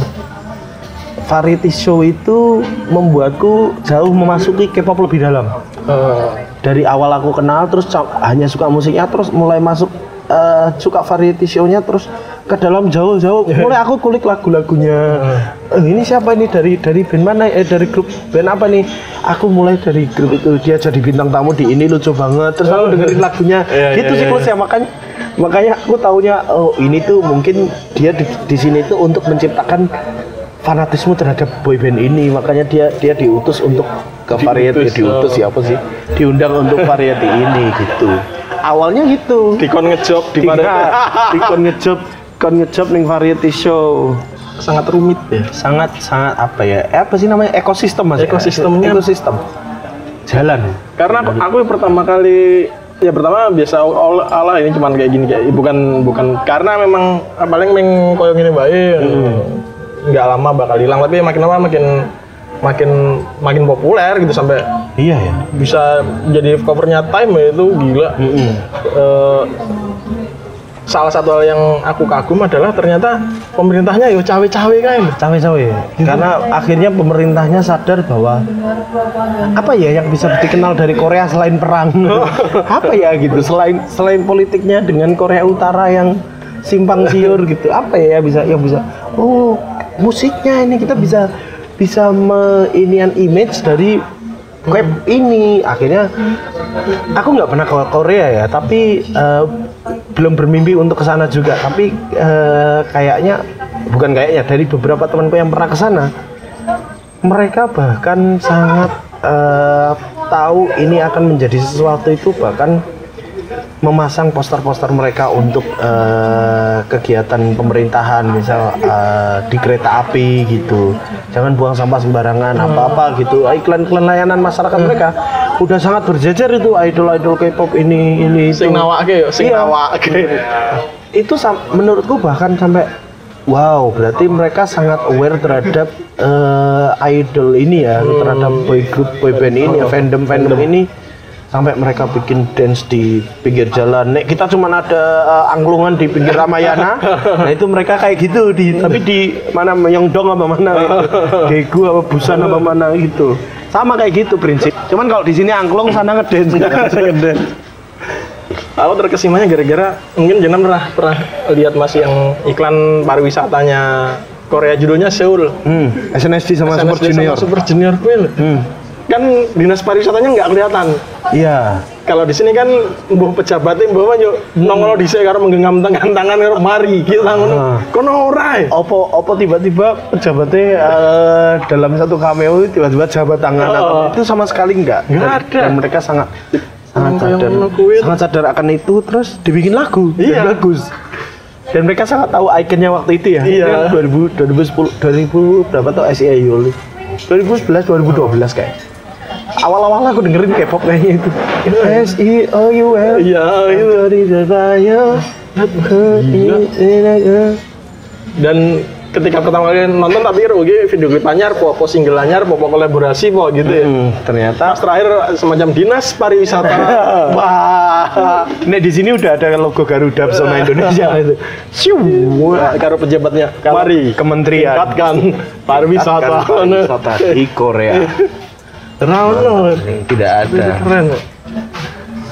variety show itu membuatku jauh memasuki K-pop lebih dalam. Eh, Dari awal aku kenal, terus hanya suka musiknya, terus mulai masuk eh, suka variety show-nya, terus ke dalam jauh-jauh. Mulai aku kulik lagu-lagunya. Eh, ini siapa ini dari dari band mana? Eh dari grup band apa nih? Aku mulai dari grup itu dia jadi bintang tamu di ini lucu banget. Terus aku dengerin lagunya. Iya, gitu iya, sih iya. ya makanya makanya aku taunya oh ini tuh mungkin dia di, di sini tuh untuk menciptakan fanatisme terhadap boyband ini makanya dia dia diutus untuk ke variety Diutus, diutus oh. siapa sih diundang untuk variety ini gitu awalnya gitu Dikon ngejob di mana di kon ngejob kon ngejob ning variety show. Sangat rumit ya. sangat sangat apa ya? Eh, apa sih namanya? Ekosistem mas? Ekosistemnya- ekosistem. Jalan. Karena aku, aku pertama kali ya pertama biasa Allah, ini cuman kayak gini kayak bukan bukan. Karena memang paling meng koyo gini bae nggak lama bakal hilang tapi makin lama makin makin makin populer gitu sampai iya ya. bisa jadi covernya Time ya itu gila. Eh, salah satu hal yang aku kagum adalah ternyata pemerintahnya yo cawe-cawe kan. cawe-cawe. Karena akhirnya pemerintahnya sadar bahwa apa ya yang bisa dikenal dari Korea selain perang? Apa ya gitu? Selain selain politiknya dengan Korea Utara yang simpang siur gitu. Apa ya yang bisa yang bisa? Oh musiknya ini kita bisa bisa meinian image dari web ini. Akhirnya aku nggak pernah ke Korea ya tapi eh, belum bermimpi untuk ke sana juga. Tapi eh, kayaknya bukan kayaknya dari beberapa temanku yang pernah ke sana mereka bahkan sangat eh, tahu ini akan menjadi sesuatu itu bahkan memasang poster-poster mereka untuk eh, kegiatan pemerintahan misal eh, di kereta api gitu. Jangan buang sampah sembarangan apa-apa gitu. Iklan-iklan layanan masyarakat mereka udah sangat berjejer itu idol-idol K-pop ini ini itu. Sing nawake yo, sing Iya. nawake. itu menurutku bahkan sampai wow berarti mereka sangat aware terhadap eh, idol ini ya terhadap boy group boy band ini ya fandom fandom ini sampai mereka bikin dance di pinggir jalan. Nek kita cuma ada eh, angklungan di pinggir Ramayana nah itu mereka kayak gitu di tapi di mana Myeongdong apa mana Daegu apa Busan apa mana gitu. Sama kayak gitu prinsip. Cuman kalau di sini angklung sana ngedance. Ngedance. Aku terkesimanya gara-gara mungkin jenam pernah pernah lihat masih yang iklan pariwisatanya Korea judulnya Seoul. hmm, SNSD sama Super SNSD Junior. Sama Super Junior Queen. hmm. Kan dinas pariwisatanya nggak kelihatan. iya Kalau di sini kan mbuh pejabatnya mbuh yuk nongol di sini karo menggenggam tangan tangan karo mari gitu ngono. Ah. Kono ora. eh. opo opo tiba-tiba pejabatnya eh, dalam satu cameo tiba-tiba jabat tangan Oh. itu sama sekali enggak Nggak ada. dan mereka sangat sangat sadar sangat sadar akan itu terus dibikin lagu dan Iya. bagus dan mereka sangat tahu ikonnya waktu itu ya Iya. Kan 2000 2010 2000 berapa tuh SEA Yuli 2011 2012 kayak awal-awal aku dengerin K-pop kayaknya itu S E O U L Iya, itu. Dan ketika pertama kali nonton tapi rugi video klip anyar, po, po single anyar, po, po kolaborasi, po gitu ya. Hmm, ternyata Pas terakhir semacam dinas pariwisata. Wah, nih di sini udah ada logo Garuda Pesona Indonesia itu. Siu, karo pejabatnya. Mari kementerian. tingkatkan pariwisata. pariwisata di Korea. Rano. Tidak ada. Keren.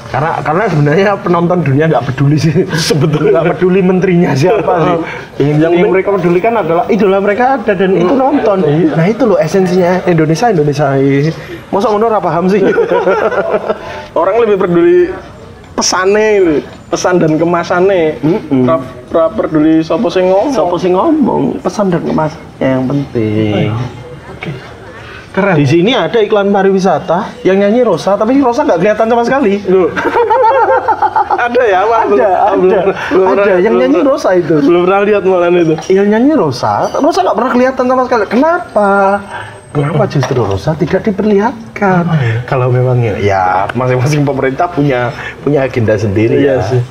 karena karena sebenarnya penonton dunia nggak peduli sih. Sebetulnya nggak peduli menterinya siapa sih. Yang, yang mereka pedulikan adalah idola mereka ada dan itu nonton. Nah itu loh esensinya. Indonesia Indonesia. Masa menurut apa paham sih. Orang lebih peduli pesane pesan dan kemasannya. Pra, pra peduli sapa sing ngomong. Sopo sih ngomong pesan dan kemas yang penting Keren. di sini ada iklan pariwisata yang nyanyi Rosa tapi Rosa nggak kelihatan sama sekali Loh. ada ya, Pak? ada Belum- ada belum- belum ada pernah- yang belum nyanyi Rosa itu Belum pernah lihat malah itu. yang nyanyi Rosa, Rosa nggak pernah kelihatan sama sekali. Kenapa? Kenapa justru Rosa tidak diperlihatkan? Kalau memang ya, ya masing-masing pemerintah punya punya agenda sendiri Iya ya. sih.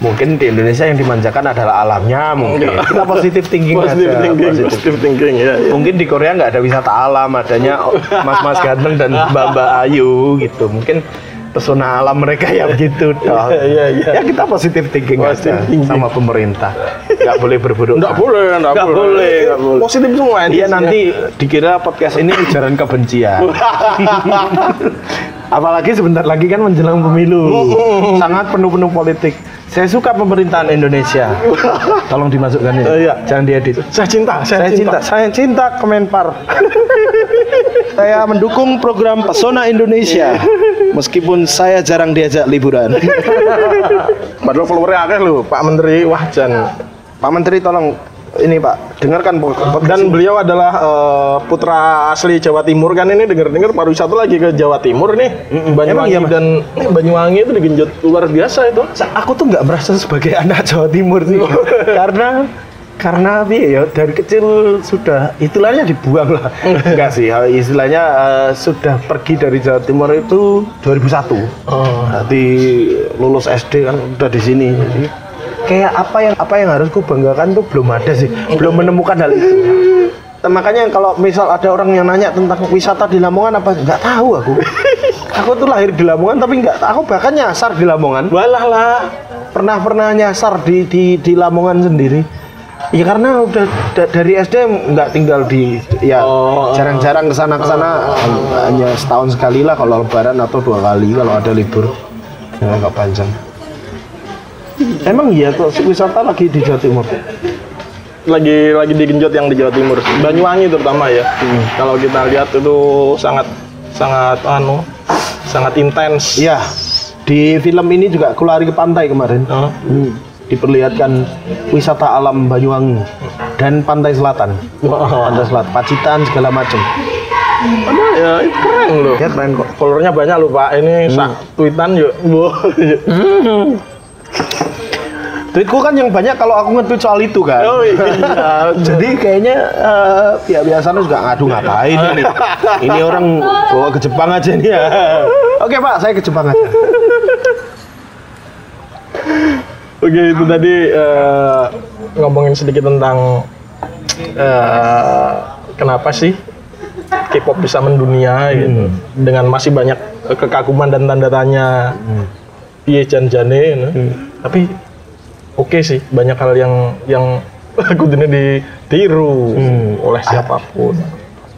Mungkin di Indonesia yang dimanjakan adalah alamnya mungkin. Kita positif thinking aja. thinking, positive positive thinking ya. ya. Mungkin di Korea nggak ada wisata alam, adanya mas-mas ganteng dan mbak-mbak ayu gitu. Mungkin pesona alam mereka ya begitu. toh. Iya, iya. Ya kita positif thinking Positive aja thinking. sama pemerintah. Nggak boleh berburuk. Enggak boleh, enggak Nggak boleh. boleh, nggak boleh. Positif semua Iya nanti dikira podcast ini ujaran kebencian. Apalagi sebentar lagi kan menjelang pemilu. Sangat penuh-penuh politik. Saya suka pemerintahan Indonesia. Tolong dimasukkan ini. Oh, iya. Jangan diedit. Saya cinta, saya, Saya cinta, saya cinta Kemenpar. saya mendukung program Pesona Indonesia. Meskipun saya jarang diajak liburan. Padahal followernya akeh lho, Pak Menteri Wahjan. Pak Menteri tolong ini Pak, dengarkan Dan beliau adalah eh, putra asli Jawa Timur kan? Ini dengar-dengar pariwisata lagi ke Jawa Timur nih. Banyuwangi Emang iya, dan eh, Banyuwangi itu digenjot luar biasa itu. Aku tuh nggak merasa sebagai anak Jawa Timur sih. Karena karena apa ya dari kecil sudah istilahnya dibuang lah. Enggak sih istilahnya eh, sudah pergi dari Jawa Timur itu 2001 Oh. Berarti lulus SD kan udah di sini. Jadi kayak apa yang apa yang harus ku banggakan tuh belum ada sih. Belum menemukan hal itu. Nah, makanya kalau misal ada orang yang nanya tentang wisata di Lamongan apa nggak tahu aku. Aku tuh lahir di Lamongan tapi nggak aku bahkan nyasar di Lamongan. Walah lah. pernah pernah nyasar di di di Lamongan sendiri. Ya karena udah da- dari SD nggak tinggal di ya Oh. jarang-jarang ke sana ke sana hanya setahun sekali lah kalau lebaran atau dua kali kalau ada libur. Ya nggak panjang emang iya tuh wisata lagi di Jawa Timur Lagi lagi digenjot yang di Jawa Timur. Banyuwangi terutama ya. Kalau kita lihat itu sangat sangat anu sangat intens. iya di film ini juga aku lari ke pantai kemarin Oh. Hmm, diperlihatkan wisata alam Banyuwangi dan pantai selatan Wah. pantai selatan Pacitan segala macam Ada ya itu keren loh. ya keren kok Followernya banyak loh Pak. Ini sak tweetan yuk. Tweetku kan yang banyak kalau aku nge-tweet soal itu kan. Oh iya. Jadi kayaknya eh, pihak biasanya juga ngadu ngapain ini. Ini orang bawa ke Jepang aja nih ya. Oke Pak, saya ke Jepang aja. Oke itu tadi eh, ngomongin sedikit tentang eh, kenapa sih K-pop bisa mendunia gitu dengan masih banyak kekaguman dan tanda tanya piye jan jane gitu. tapi oke sih banyak hal yang yang kudune ditiru oleh siapa pun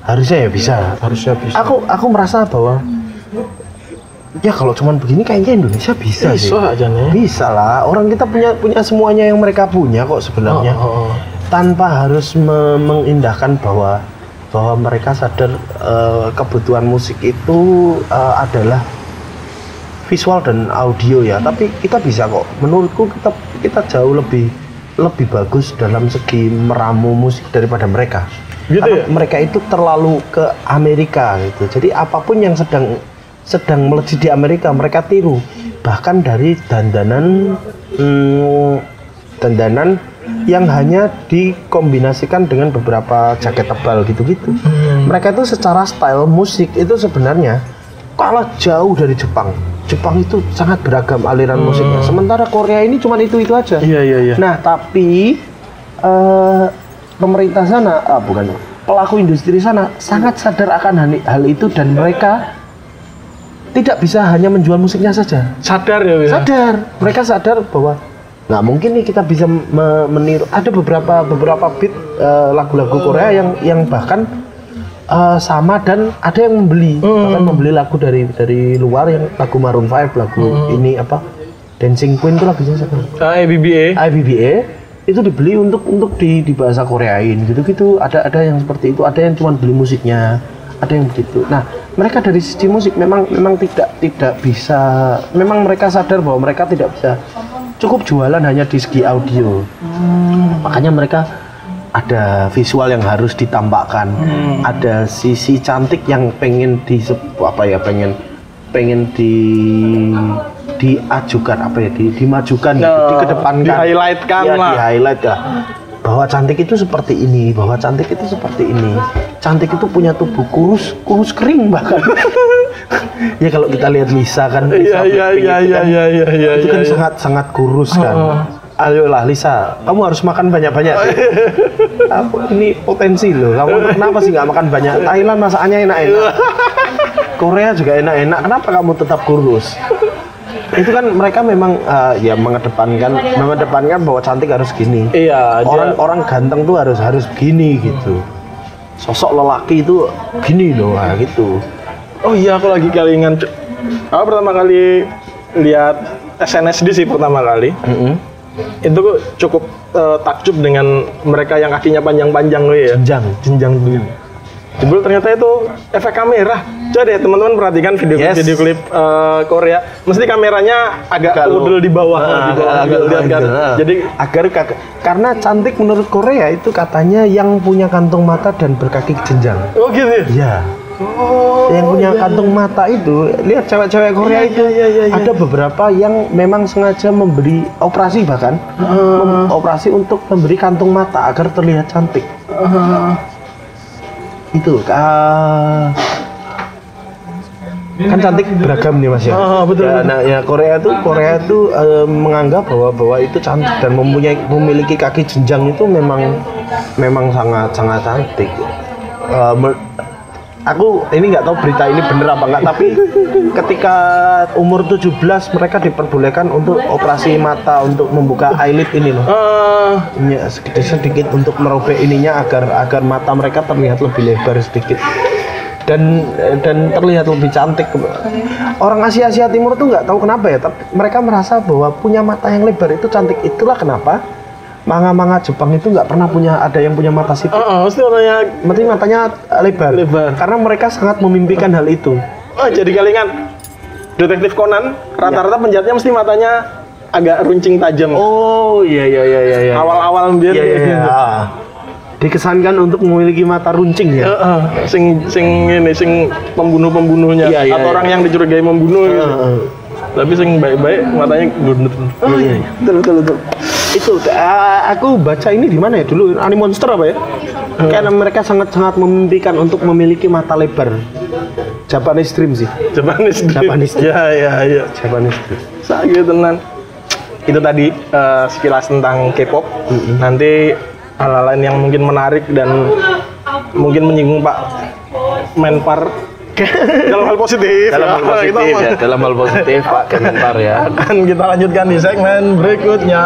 Harusnya ya bisa. harusnya bisa Aku aku merasa bahwa ya kalau cuman begini kayaknya Indonesia bisa sih. bisa aja nih Bisa lah. Orang kita punya punya semuanya yang mereka punya kok sebenarnya. Oh, oh, oh. tanpa harus me- mengindahkan bahwa bahwa mereka sadar eh, kebutuhan musik itu eh, adalah visual dan audio ya. Tapi kita bisa kok. Menurutku kita kita jauh lebih lebih bagus dalam segi meramu musik daripada mereka. Gitu Karena ya? mereka itu terlalu ke Amerika gitu. Jadi apa pun yang sedang sedang melejit di Amerika mereka tiru. Bahkan dari dandanan hmm, dandanan yang hanya dikombinasikan dengan beberapa jaket tebal gitu-gitu. Mereka itu secara style musik itu sebenarnya kalah jauh dari Jepang. Jepang itu sangat beragam aliran musiknya. Sementara Korea ini cuma itu-itu aja. iya iya iya Nah, tapi eh, pemerintah sana, ah, bukan pelaku industri sana sangat sadar akan hal, hal itu dan mereka tidak bisa hanya menjual musiknya saja. sadar ya bisa Sadar, mereka sadar bahwa nggak mungkin nih kita bisa me- meniru. Ada beberapa beberapa beat eh, lagu-lagu Korea yang yang bahkan eh, sama dan ada yang membeli. Bahkan membeli lagu dari dari luar yang lagu Maroon 5 lagu ini apa Dancing Queen itu lagunya siapa? Ah, ABBA. IBBA itu dibeli untuk untuk di di bahasa Koreain gitu-gitu. Ada ada yang seperti itu. Ada yang cuma beli musiknya. Ada yang begitu. Nah mereka dari sisi musik memang memang tidak tidak bisa memang mereka sadar bahwa mereka tidak bisa. Cukup jualan hanya di segi audio. Makanya mereka ada visual yang harus ditambahkan. Ada sisi cantik yang pengen di apa ya pengen pengen di diajukan apa ya di, dimajukan gitu, Nah, dikedepankan. di-highlightkan ya, lah. di highlight ya. Bahwa cantik itu seperti ini bahwa cantik itu seperti ini. Cantik itu punya tubuh kurus kurus kering bahkan. Ya kalau kita lihat Lisa kan Iya Lisa iya iya itu iya kan, iya iya iya. itu kan iya. sangat sangat kurus kan ayolah Lisa. Kamu harus makan banyak-banyak. Aku, ini potensi loh. Kamu kenapa sih nggak makan banyak? Thailand masakannya enak-enak. Korea juga enak-enak. Kenapa kamu tetap kurus? Itu kan mereka memang eh, ya mengedepankan mengedepankan bahwa cantik harus gini. Iya, dia- orang orang ganteng tuh harus harus gini gitu. Sosok lelaki itu gini loh nah, gitu. Oh iya, aku lagi kelingan. Aku pertama kali lihat SNSD sih pertama kali. Mm-mm. Itu cukup eh, takjub dengan mereka yang kakinya panjang-panjang loh ya. jenjang Jenjang dulu. Jebul ternyata itu efek kamera. Coba deh teman-teman perhatikan video Yes. video klip eh, Korea. Mesti kameranya agak model di bawah, Ah, di bawah. agak- agak- lihat kan. agak- Jadi agar karena cantik menurut Korea itu katanya yang punya kantung mata dan berkaki jenjang oh gitu. ya? Iya. yang punya kantung mata itu, lihat cewek-cewek Korea itu iya, iya, iya. ada beberapa yang memang sengaja memberi operasi bahkan mem- operasi untuk memberi kantung mata agar terlihat cantik. Itu ah, kan cantik beragam nih mas ya. Ah, betul, Ya, betul. Nah ya Korea tuh Korea tuh eh, menganggap bahwa bahwa itu cantik dan mempunyai memiliki kaki jenjang itu memang memang sangat sangat cantik. Eh, mer- aku ini nggak tahu berita ini bener apa enggak tapi ketika umur 17 mereka diperbolehkan untuk operasi mata untuk membuka eyelid ini loh. Eh, ya, sedikit sedikit untuk merobek ininya agar agar mata mereka terlihat lebih lebar sedikit. Dan dan terlihat lebih cantik. Orang Asia Asia Timur tuh nggak tahu kenapa ya tapi mereka merasa bahwa punya mata yang lebar itu cantik. Itulah kenapa manga-manga Jepang itu nggak pernah punya ada yang punya mata sipit eh, eh, mesti katanya Berarti matanya lebar. Lebar. Karena mereka sangat memimpikan hal itu. Oh, jadi kalingan detektif Conan rata-rata penjahatnya mesti matanya agak runcing tajam. Oh iya iya iya iya. iya. Awal-awal dia Iya iya. iya. Ah. Dikesankan untuk memiliki mata runcing ya. Heeh, sing sing ini sing pembunuh-pembunuhnya Iya, iya, atau iya. orang yang dicurigai membunuh gitu. Heeh. Tapi sing baik-baik matanya glundut. Oh iya, iya. betul betul betul. Itu ah, aku baca ini di mana ya dulu Anime Monster apa ya? Karena mereka sangat-sangat memimpikan untuk memiliki mata lebar. Japanese Dream sih. Japanese Dream. Japanese Dream. Ya ya ya. Japanese Dream. Sakit tenan. Itu tadi eh, sekilas tentang K-pop. Nanti hal-hal lain yang mungkin menarik dan mungkin menyinggung Pak Menpar dalam hal positif. Dalam hal Kita positif ya, dalam hal positif Pak Kementar ya. akan kita lanjutkan di segmen berikutnya.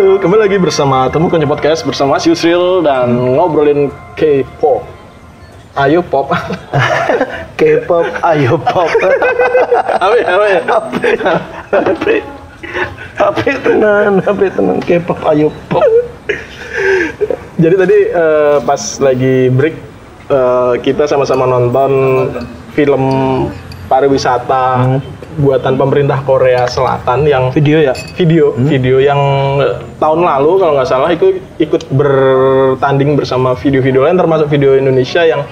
Halo, kembali lagi bersama Temu Konyo Podcast bersama Mas Yusril dan ngobrolin K-pop. Ayo pop. K-pop, ayo pop. apa ya? Apa ya? HP HP tenan, HP tenan K-pop ayo pop. Jadi tadi eh, pas lagi break eh, kita sama-sama nonton film pariwisata buatan pemerintah Korea Selatan yang Video ya? video video yang eh, tahun lalu kalau nggak salah itu ikut bertanding bersama video-video lain termasuk video Indonesia yang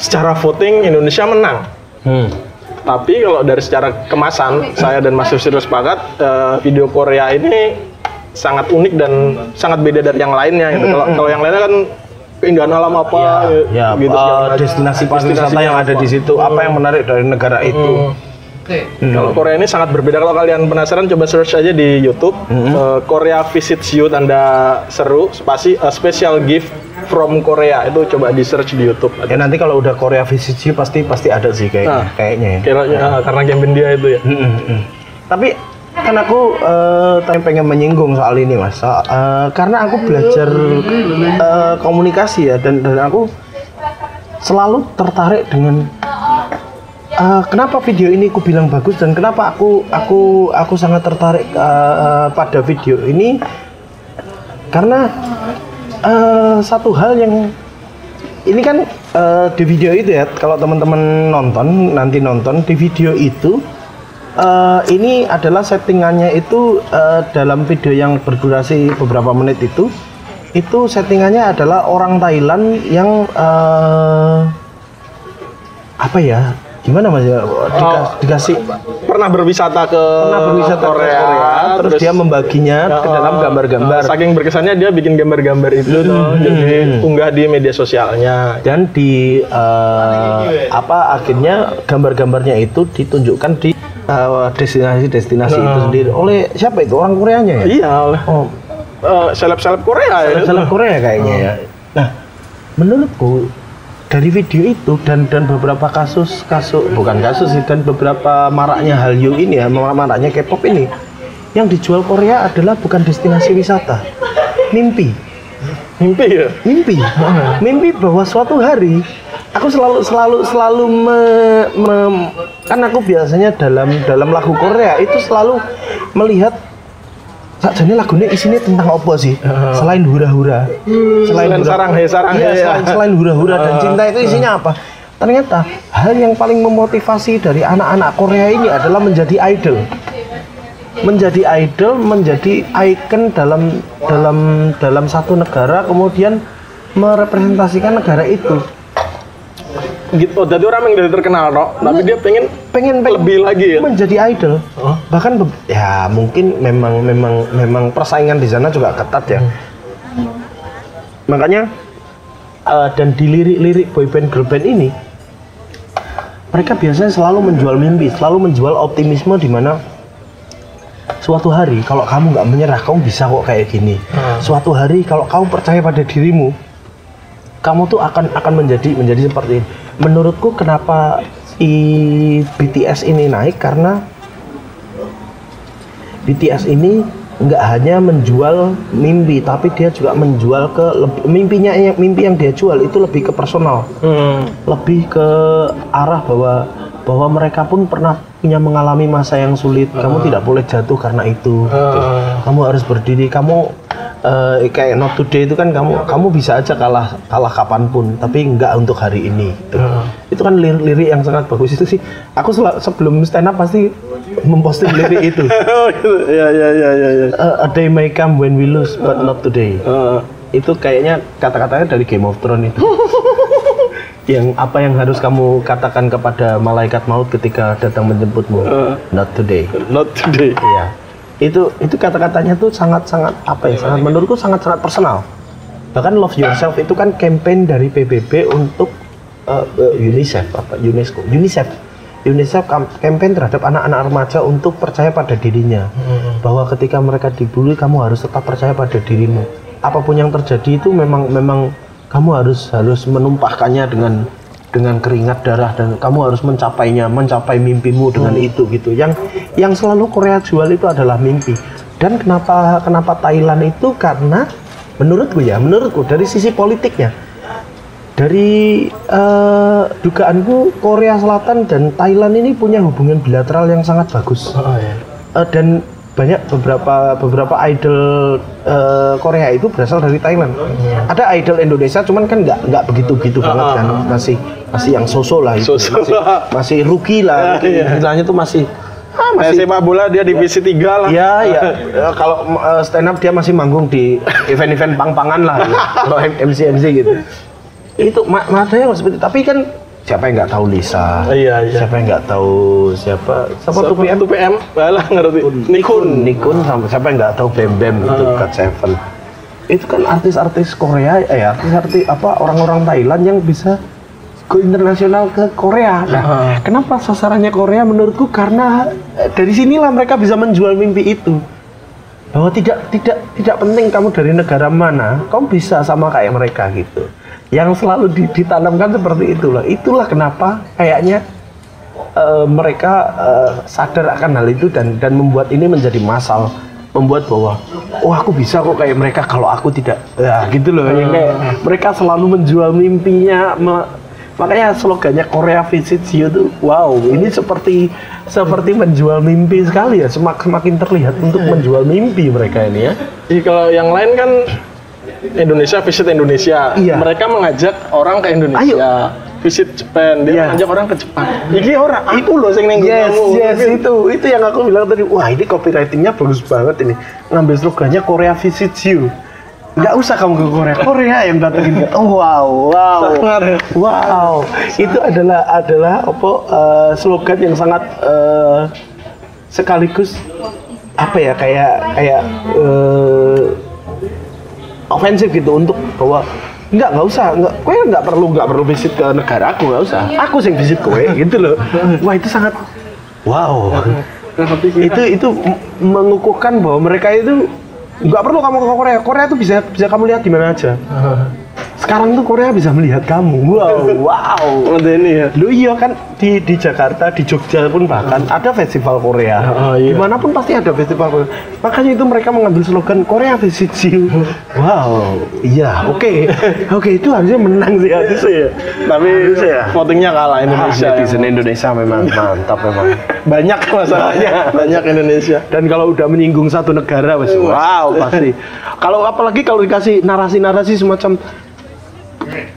secara voting Indonesia menang. Hmm. Tapi kalau dari secara kemasan, saya dan Mas Yusril sepakat eh, video Korea ini sangat unik dan sangat beda dari yang lainnya. Gitu. Kalau kalau yang lainnya kan keindahan alam apa ya gitu eh, segala macam. destinasi pariwisata yang ada apa. di situ apa yang menarik dari negara itu Hmm. Kalau Korea ini sangat berbeda. Kalau kalian penasaran, coba search aja di YouTube. Eh, Korea Visits You tanda seru spasi eh, special gift from Korea itu coba di search di YouTube. ya nanti kalau udah Korea visit you pasti pasti ada sih kayaknya Nah. kayaknya ya Kira eh, karena game dia itu ya. Mm, mm, mm. Tapi kan aku tadi pengen menyinggung soal ini mas, So- eh, karena aku belajar eh, komunikasi ya dan dan aku selalu tertarik dengan eh, kenapa video ini aku bilang bagus dan kenapa aku aku aku sangat tertarik eh, eh, pada video ini? Karena eh, satu hal yang ini kan eh, di video itu ya kalau teman-teman nonton nanti nonton di video itu eh, ini adalah settingannya itu eh, dalam video yang berdurasi beberapa menit itu itu settingannya adalah orang Thailand yang eh, apa ya gimana mas ya Dika- Oh. dikasih Pernah berwisata ke pernah berwisata ke Korea, terus, dia membaginya ke dalam gambar-gambar eh, saking berkesannya dia bikin gambar-gambar itu tuh, jadi unggah di media sosialnya. dan di eh, apa akhirnya gambar-gambarnya itu ditunjukkan di eh, destinasi-destinasi itu sendiri oleh siapa itu orang Koreanya ya? Iya, oleh Oh, eh, seleb-seleb Korea ya. seleb Korea kayaknya ya. Nah, menurutku dari video itu dan dan beberapa kasus kasus bukan kasus sih dan beberapa maraknya Hallyu ini ya maraknya K-pop ini yang dijual Korea adalah bukan destinasi wisata, mimpi. Mimpi ya. mimpi mimpi bahwa suatu hari aku selalu selalu selalu me- me- kan aku biasanya dalam dalam lagu Korea itu selalu melihat jadi lagunya isinya tentang apa sih? Selain hura-hura. Selain sarang he, sarang. Iya, he, ya. selain, selain hura-hura dan cinta itu isinya apa? Ternyata hal yang paling memotivasi dari anak-anak Korea ini adalah menjadi idol. Menjadi idol, menjadi icon dalam dalam dalam satu negara, kemudian merepresentasikan negara itu. Gitu. Oh, jadi orang yang dari terkenal, no? tapi dia pengen Pengen, pengen lebih lagi ya. menjadi idol. Bahkan be- ya mungkin memang memang memang persaingan di sana juga ketat ya. Makanya eh, dan di lirik-lirik boyband girl band ini mereka biasanya selalu menjual mimpi, selalu menjual optimisme di mana suatu hari kalau kamu nggak menyerah kamu bisa kok kayak gini. Suatu hari kalau kamu percaya pada dirimu, kamu tuh akan akan menjadi menjadi seperti ini. Menurutku kenapa si BTS ini naik? Karena BTS ini nggak hanya menjual mimpi tapi dia juga menjual ke mimpinya yang mimpi yang dia jual itu lebih ke personal. Hmm. lebih ke arah bahwa bahwa mereka pun pernah punya mengalami masa yang sulit. Kamu tidak boleh jatuh karena itu. Gitu. kamu harus berdiri. Kamu eh, kayak not today itu kan kamu kamu bisa aja kalah kalah kapan pun tapi nggak untuk hari ini gitu. itu kan lirik-lirik yang sangat bagus itu sih aku sebelum stand up pasti memposting lirik itu. Ya, ya, ya, ya, ya. Eh, a day may come when we lose but not today Eh, itu kayaknya kata-katanya dari Game of Thrones itu. yang apa yang harus kamu katakan kepada malaikat maut ketika datang menjemputmu? Not today. not today. Iya. Itu itu kata-katanya tuh sangat-sangat apa ya? Sangat menurutku sangat-sangat personal. Bahkan Love Yourself itu kan campaign dari PBB untuk eh, UNICEF apa UNESCO UNICEF UNICEF campaign terhadap anak-anak remaja untuk percaya pada dirinya bahwa ketika mereka dibully kamu harus tetap percaya pada dirimu apa pun yang terjadi itu memang memang kamu harus harus menumpahkannya dengan dengan keringat darah dan kamu harus mencapainya mencapai mimpimu dengan itu gitu. Yang yang selalu Korea jual itu adalah mimpi. Dan kenapa kenapa Thailand itu? Karena menurutku ya menurutku dari sisi politiknya dari eh, dugaanku Korea Selatan dan Thailand ini punya hubungan bilateral yang sangat bagus. Oh, ya. Eh, dan banyak beberapa beberapa idol eh, Korea itu berasal dari Thailand. Ada idol Indonesia, cuman kan nggak nggak begitu gitu banget kan, masih masih yang sosok lah, itu. Masih, lah. masih rookie lah, Iya. istilahnya tuh masih ah, masih sepak bola dia divisi 3 lah. Ya, ya. Eh, Kalau eh, stand up dia masih manggung di event-event pang-pangan lah. ya. Kalau MC MC gitu. Itu ma ma- ada yang seperti tapi kan siapa yang nggak tahu Lisa? Iya, iya. Siapa yang nggak tahu siapa? Siapa tuh PM? tuh PM? Balah ngerti. Nikun. Nikun sama siapa yang nggak tahu Bem Bem itu Ah. God Seven. itu kan artis-artis Korea eh artis-artis apa orang-orang Thailand yang bisa go internasional ke Korea. Nah, kenapa sasarannya Korea menurutku karena eh, dari sinilah mereka bisa menjual mimpi itu. Bahwa tidak tidak tidak penting kamu dari negara mana, kamu bisa sama kayak mereka gitu. Yang selalu di- ditanamkan seperti itulah. Itulah kenapa kayaknya eh, mereka eh, sadar akan hal itu dan dan membuat ini menjadi masal membuat bahwa oh aku bisa kok kayak mereka kalau aku tidak ya gitu loh yang kayak mereka selalu menjual mimpinya me- makanya slogannya Korea visits you tuh wow ini seperti seperti menjual mimpi sekali ya semak semakin terlihat untuk menjual mimpi mereka ini ya Jadi kalau yang lain kan Indonesia visit Indonesia. Iya. Mereka mengajak orang ke Indonesia. Visit Japan, dia Iya. mengajak orang ke Jepang. Iki orang, aku loh sing nenggo Yes, kamu. yes itu itu yang aku bilang tadi. Wah ini copywritingnya bagus banget ini. Ngambil slogannya Korea visits you. Nggak usah kamu ke Korea, Korea yang datengin. ke- Oh, wow, wow, Sangat. wow. Itu adalah adalah apa eh, slogan yang sangat eh, sekaligus apa ya kayak kayak eh, ofensif gitu untuk bahwa Enggak, nggak usah, nggak, kowe nggak perlu nggak perlu visit ke negara aku nggak usah. Aku sing visit kowe gitu loh. Wah itu sangat wow. itu itu m- mengukuhkan bahwa mereka itu nggak perlu kamu ke Korea. Korea itu bisa bisa kamu lihat di mana aja. Sekarang tuh Korea bisa melihat kamu. Wow, wow. Ini ya. Lu iya kan di di Jakarta, di Jogja pun bahkan ada festival Korea. Oh, iya. Di mana pun pasti ada festival Korea. Makanya itu mereka mengambil slogan Korea visits you. Wow, iya, oke, oke itu harusnya menang sih harusnya ya. Tapi Harusnya ya. votingnya kalah Indonesia. Ah, netizen Indonesia memang mantap memang. Banyak masalahnya, banyak Indonesia. Dan kalau udah menyinggung satu negara, wes, wow pasti. Kalau apalagi kalau dikasih narasi-narasi semacam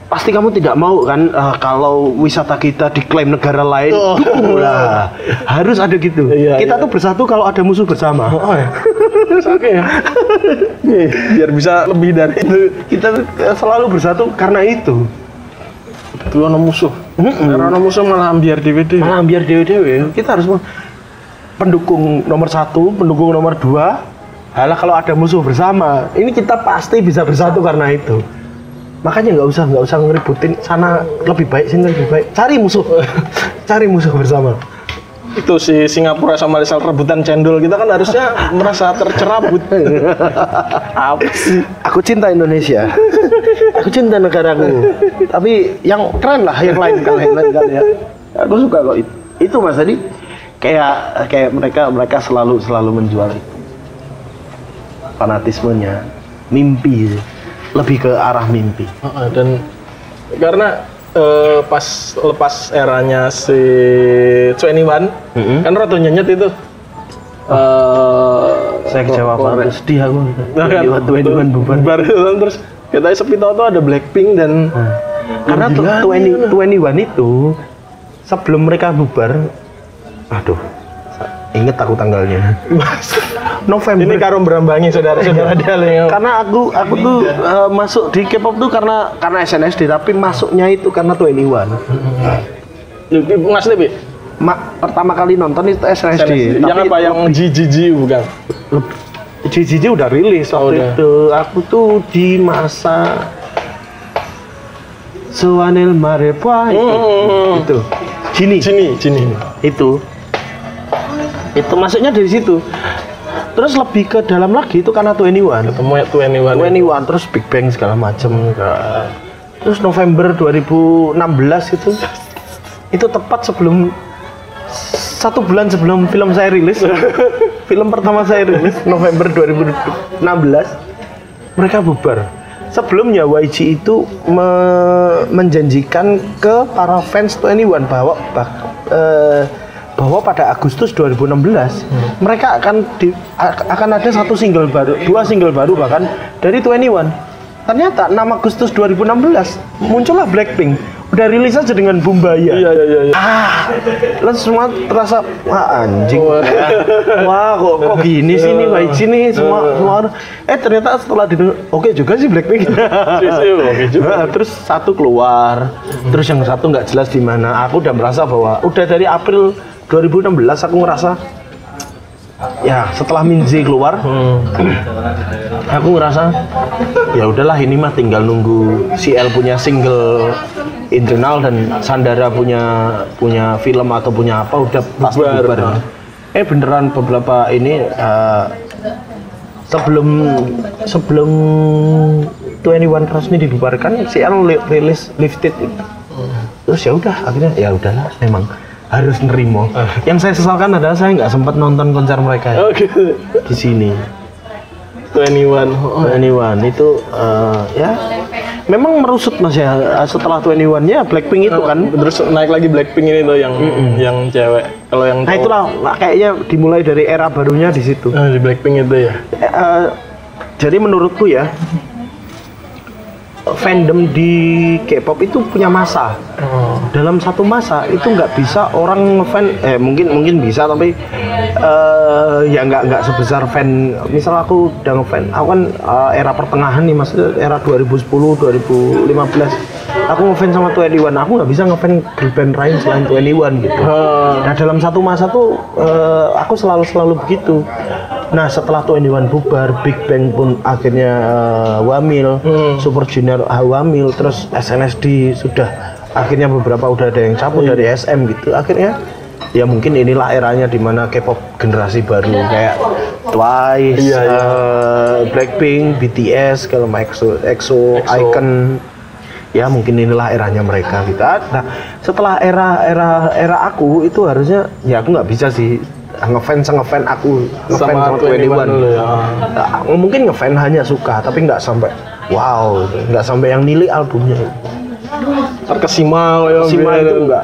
pasti kamu tidak mau kan eh, kalau wisata kita diklaim negara lain Oh. dukung lah harus ada gitu Iya, kita iya. tuh bersatu kalau ada musuh bersama Oh ya. Oke ya. Nih, biar bisa lebih dari itu. kita eh, selalu bersatu karena itu Itu ono musuh. Karena ono musuh malah biar DVD. malah biar dewe-dewe kita harus pendukung nomor satu pendukung nomor dua Halah kalau ada musuh bersama ini kita pasti bisa bersatu karena itu makanya nggak usah nggak usah ngeributin. Sana lebih baik sini lebih baik. Cari musuh. Cari musuh bersama. Itu si Singapura sama Malaysia rebutan cendol kita kan harusnya merasa tercerabut. apa? Sih aku cinta Indonesia. Aku cinta negaraku. Tapi yang keren lah yang lain kan yang lain kan ya. Aku suka kok itu. Itu mas tadi. Kayak kayak mereka mereka selalu selalu menjual itu fanatismenya. Mimpi lebih ke arah mimpi. Heeh, dan karena eh, pas lepas eranya si 21 Mm-mm. kan rada nyenyet itu. Eh saya kecewa banget. sedih aku. Nah, kan, waktu Edwan bubar. Bubar terus kita sepi tahu tuh ada Blackpink dan karena tuh Gila, 20 21 itu sebelum mereka bubar aduh inget aku tanggalnya. November. Ini karo berambangi saudara-saudara dia karena aku aku tuh eh, masuk di K-pop tuh karena karena SNSD tapi masuknya itu karena 21 Mas Lebi Ma, pertama kali nonton itu SNSD yang apa yang GGG bukan? JJJ udah rilis Oh, waktu udah. itu. Aku tuh di masa Suanel Marepa itu, Hmm. itu. Gini, Cini Cini itu itu masuknya dari situ. Terus lebih ke dalam lagi itu karena 21 ketemu ya 21 21 terus Big Bang segala macem terus November 2016 itu itu tepat sebelum satu bulan sebelum film saya rilis. Film pertama saya rilis November 2016 mereka bubar. Sebelumnya YG itu me- menjanjikan ke para fans 21 bahwa bah- eh, bahwa pada Agustus 2016 mereka akan di, akan ada satu single baru, dua single baru bahkan dari 21. Ternyata 6 Agustus 2016 muncullah Blackpink. Udah rilis aja dengan Bumbaya. iya iya iya iya. Ah, lalu semua terasa wah anjing. Wah, kok kok gini sih nih YG nih semua semua orang. eh ternyata setelah didengar oke juga sih Blackpink. Iya, iya, oke juga. Nah, terus satu keluar, terus yang satu nggak jelas di mana. Aku udah merasa bahwa udah dari April 2016 aku ngerasa ya setelah Minzy keluar aku ngerasa ya udahlah ini mah tinggal nunggu CL punya single internal dan Sandara punya punya film atau punya apa udah pasti Bubar. bubar. Eh beneran beberapa ini eh, sebelum sebelum 21 resmi dibubarkan CL li- rilis Lifted itu. Terus ya udah akhirnya ya udahlah memang harus nerimo. Yang saya sesalkan adalah saya nggak sempat nonton konser mereka ya, Oh gitu. di sini. 21. Oh, 21 itu eh, ya memang merusut mas ya setelah 21 ya Blackpink itu kan Terus naik lagi Blackpink ini tuh yang yang cewek. Kalau yang nah itulah kayaknya dimulai dari era barunya di situ Ah, di Blackpink itu ya. Eh, jadi menurutku ya fandom di K-pop itu punya masa. Oh. dalam satu masa itu nggak bisa orang ngefan eh mungkin mungkin bisa tapi eh ya nggak nggak sebesar fan. Misal aku udah ngefan aku kan eh, era pertengahan nih maksudnya era 2010 2015 aku ngefan sama 21 aku nggak bisa ngefan girl band lain selain 21 gitu. Oh. nah dalam satu masa tuh eh, aku selalu selalu begitu nah setelah 21 bubar Big Bang pun akhirnya eh, wamil. Super Junior ah, wamil. Terus SNSD sudah akhirnya beberapa udah ada yang cabut dari SM gitu. Akhirnya ya mungkin inilah eranya di mana K-pop generasi baru kayak Twice, Iya, iya. eh, Blackpink, BTS, kalau EXO, EXO, Icon. Ya mungkin inilah eranya mereka gitu. Nah setelah era era era aku itu harusnya ya aku nggak bisa sih ngefans ngefans aku ngefans Sama sama, 21 21 dulu ya. Nah, mungkin ngefans hanya suka tapi nggak sampai wow nggak sampai yang nilai albumnya. Terkesima ya. Sima biar- itu enggak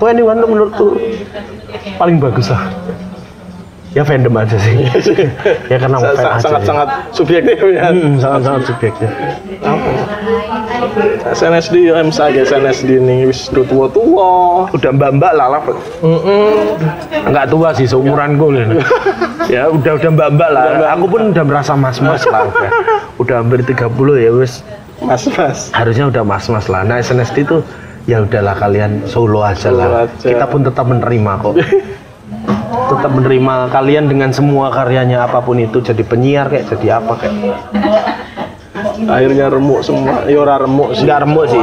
21 tuh menurutku paling bagus lah ya fandom aja sih ya karena Sa- ngefans sa- aja sangat ya. sangat subjektif ya. Hmm, sangat sangat subjektif Apa? SNSD em saja SNSD nih wis tuh tua tua. udah mbak-mbak lah lah Enggak tua sih seumuranku Lin. ya udah udah mbak-mbak lah. Aku pun udah merasa mas-mas lah udah. Udah hampir 30 ya wis Mas mas. harusnya udah mas-mas lah. Nah SNSD itu ya udahlah kalian solo aja Solo lah. aja. Kita pun tetap menerima kok. Tetap menerima kalian dengan semua karyanya apa pun itu jadi penyiar kayak jadi apa kayak. Akhirnya remuk semua. Ya ora remuk sih. nggak remuk sih.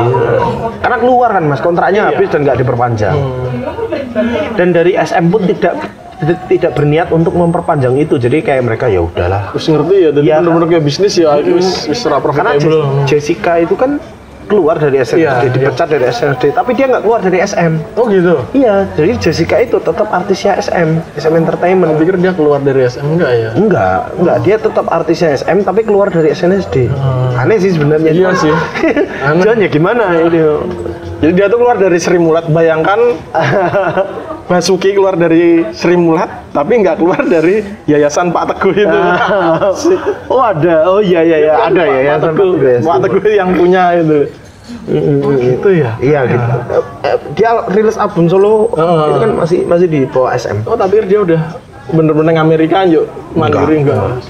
Karena keluar kan mas kontraknya habis dan nggak diperpanjang. Dan dari SM pun tidak tidak berniat untuk memperpanjang itu jadi kayak mereka ya udahlah. Terus ngerti ya, jadi Iya, bener-bener kayak bisnis ya, itu wis wis karena Jessica itu kan keluar dari SNSD Iya, dipecat dari SNSD tapi dia nggak keluar dari SM Oh gitu. iya jadi Jessica itu tetap artisnya SM SM Entertainment Pikir dia keluar dari SM enggak ya? enggak enggak dia tetap artisnya SM tapi keluar dari SNSD aneh sih sebenarnya Iya Cuman- sih. Aneh. Cuman ya gimana ini Jadi dia tuh keluar dari Sri Mulat. Bayangkan Basuki keluar dari Sri Mulat, tapi nggak keluar dari Yayasan Pak Teguh itu. oh ada. Oh iya iya iya. Ada ya ya Pak Teguh, Pak Teguh yang punya itu. Itu ya. iya gitu. Eh, dia rilis album solo. Heeh. itu kan masih masih di bawah SM Oh tapi dia udah bener-bener Amerika yuk. Mandiri enggak.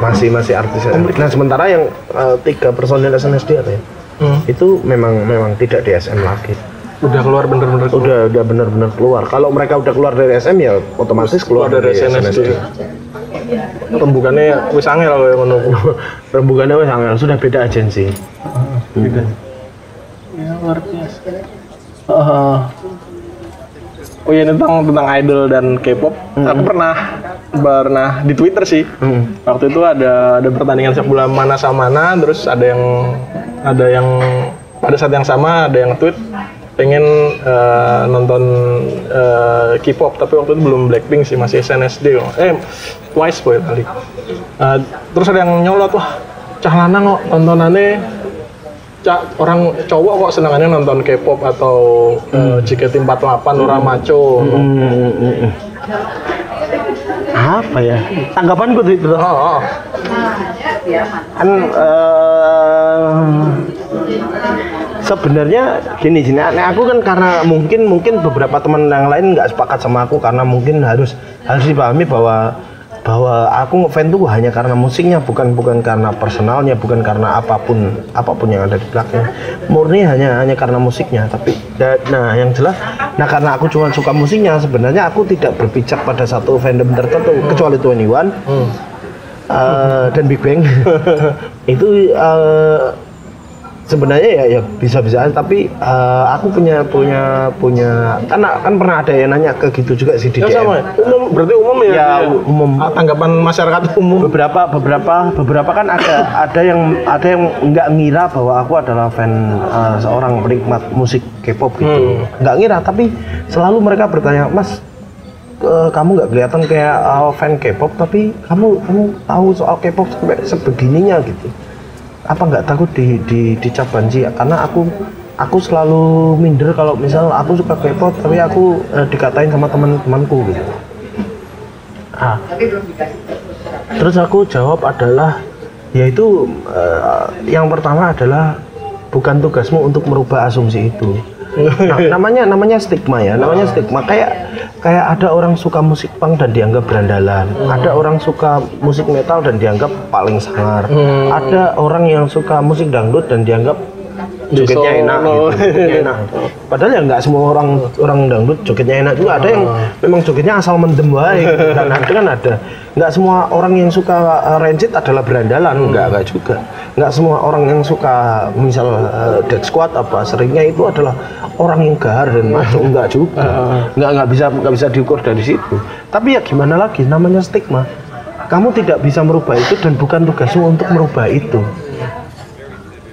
masih masih artis nah sementara yang eh, tiga personil SNSD apa ya? Hmm. itu memang memang tidak di SM lagi Udah keluar bener-bener keluar udah udah benar-benar keluar kalau mereka udah keluar dari SM ya otomatis keluar, dari dari SNSD. Rembukannya wis angel kalau yang menunggu. rembukannya wes angel sudah beda agensi Gitu. Ya luar biasa. Eh, oh iya tentang tentang idol dan K-pop, aku pernah pernah di Twitter sih. Hmm. Waktu itu ada ada pertandingan sepak bola mana sama mana, terus ada yang ada yang pada saat yang sama ada yang tweet pengen eh, nonton eh, K-pop tapi waktu itu belum Blackpink sih masih SNSD kok. eh Twice boy kali. Eh, terus ada yang nyolot wah cah lanang kok tontonannya Ca- orang cowok kok senangannya nonton K-pop atau eh, JKT48 orang maco. Hmm, apa ya? Tanggapanku tuh itu. Oh, oh. kan eh, sebenarnya gini sini aku kan karena mungkin mungkin beberapa teman yang lain nggak sepakat sama aku karena mungkin harus harus dipahami bahwa bahwa aku ngefans tuh hanya karena musiknya bukan bukan karena personalnya bukan karena apa pun apa pun yang ada di belakang. Murni hanya hanya karena musiknya. Tapi nah yang jelas nah karena aku cuma suka musiknya sebenarnya aku tidak berpijak pada satu fandom tertentu kecuali Twenty One eh, dan Big Bang. Itu eh, sebenarnya ya ya bisa-bisa tapi eh, aku punya punya punya kan kan pernah ada yang nanya ke gitu juga sih di Ya DM. sama? Umum, berarti umum ya? Ya, dia? umum. Ah, Tanggapan masyarakat umum. beberapa beberapa beberapa kan ada ada yang ada yang nggak ngira bahwa aku adalah fan eh, seorang penikmat musik K-pop gitu nggak ngira tapi selalu mereka bertanya mas eh, kamu nggak kelihatan kayak fan K-pop tapi kamu kamu tahu soal K-pop sampai sebegininya gitu apa nggak takut di di dicap banci karena aku aku selalu minder kalau misal aku suka K-pop tapi aku eh, dikatain sama teman-temanku gitu. Ah. Terus aku jawab adalah yaitu eh, yang pertama adalah bukan tugasmu untuk merubah asumsi itu. Nah, namanya namanya stigma ya, namanya stigma. Kayak kayak ada orang suka musik punk dan dianggap berandalan, ada orang suka musik metal dan dianggap paling sangar, ada orang yang suka musik dangdut dan dianggap jogetnya enak gitu, jogetnya enak. Padahal ya nggak semua orang orang dangdut jogetnya enak juga. Ada yang memang jogetnya asal mendem gitu. dan ada kan ada. Nggak semua orang yang suka uh, rancid adalah berandalan, nggak nggak juga. Nggak semua orang yang suka misal uh, dead squad apa seringnya itu adalah orang yang gahar dan maco nggak juga. Nggak nggak bisa nggak bisa diukur dari situ. Tapi ya gimana lagi namanya stigma. Kamu tidak bisa merubah itu dan bukan tugasmu untuk merubah itu.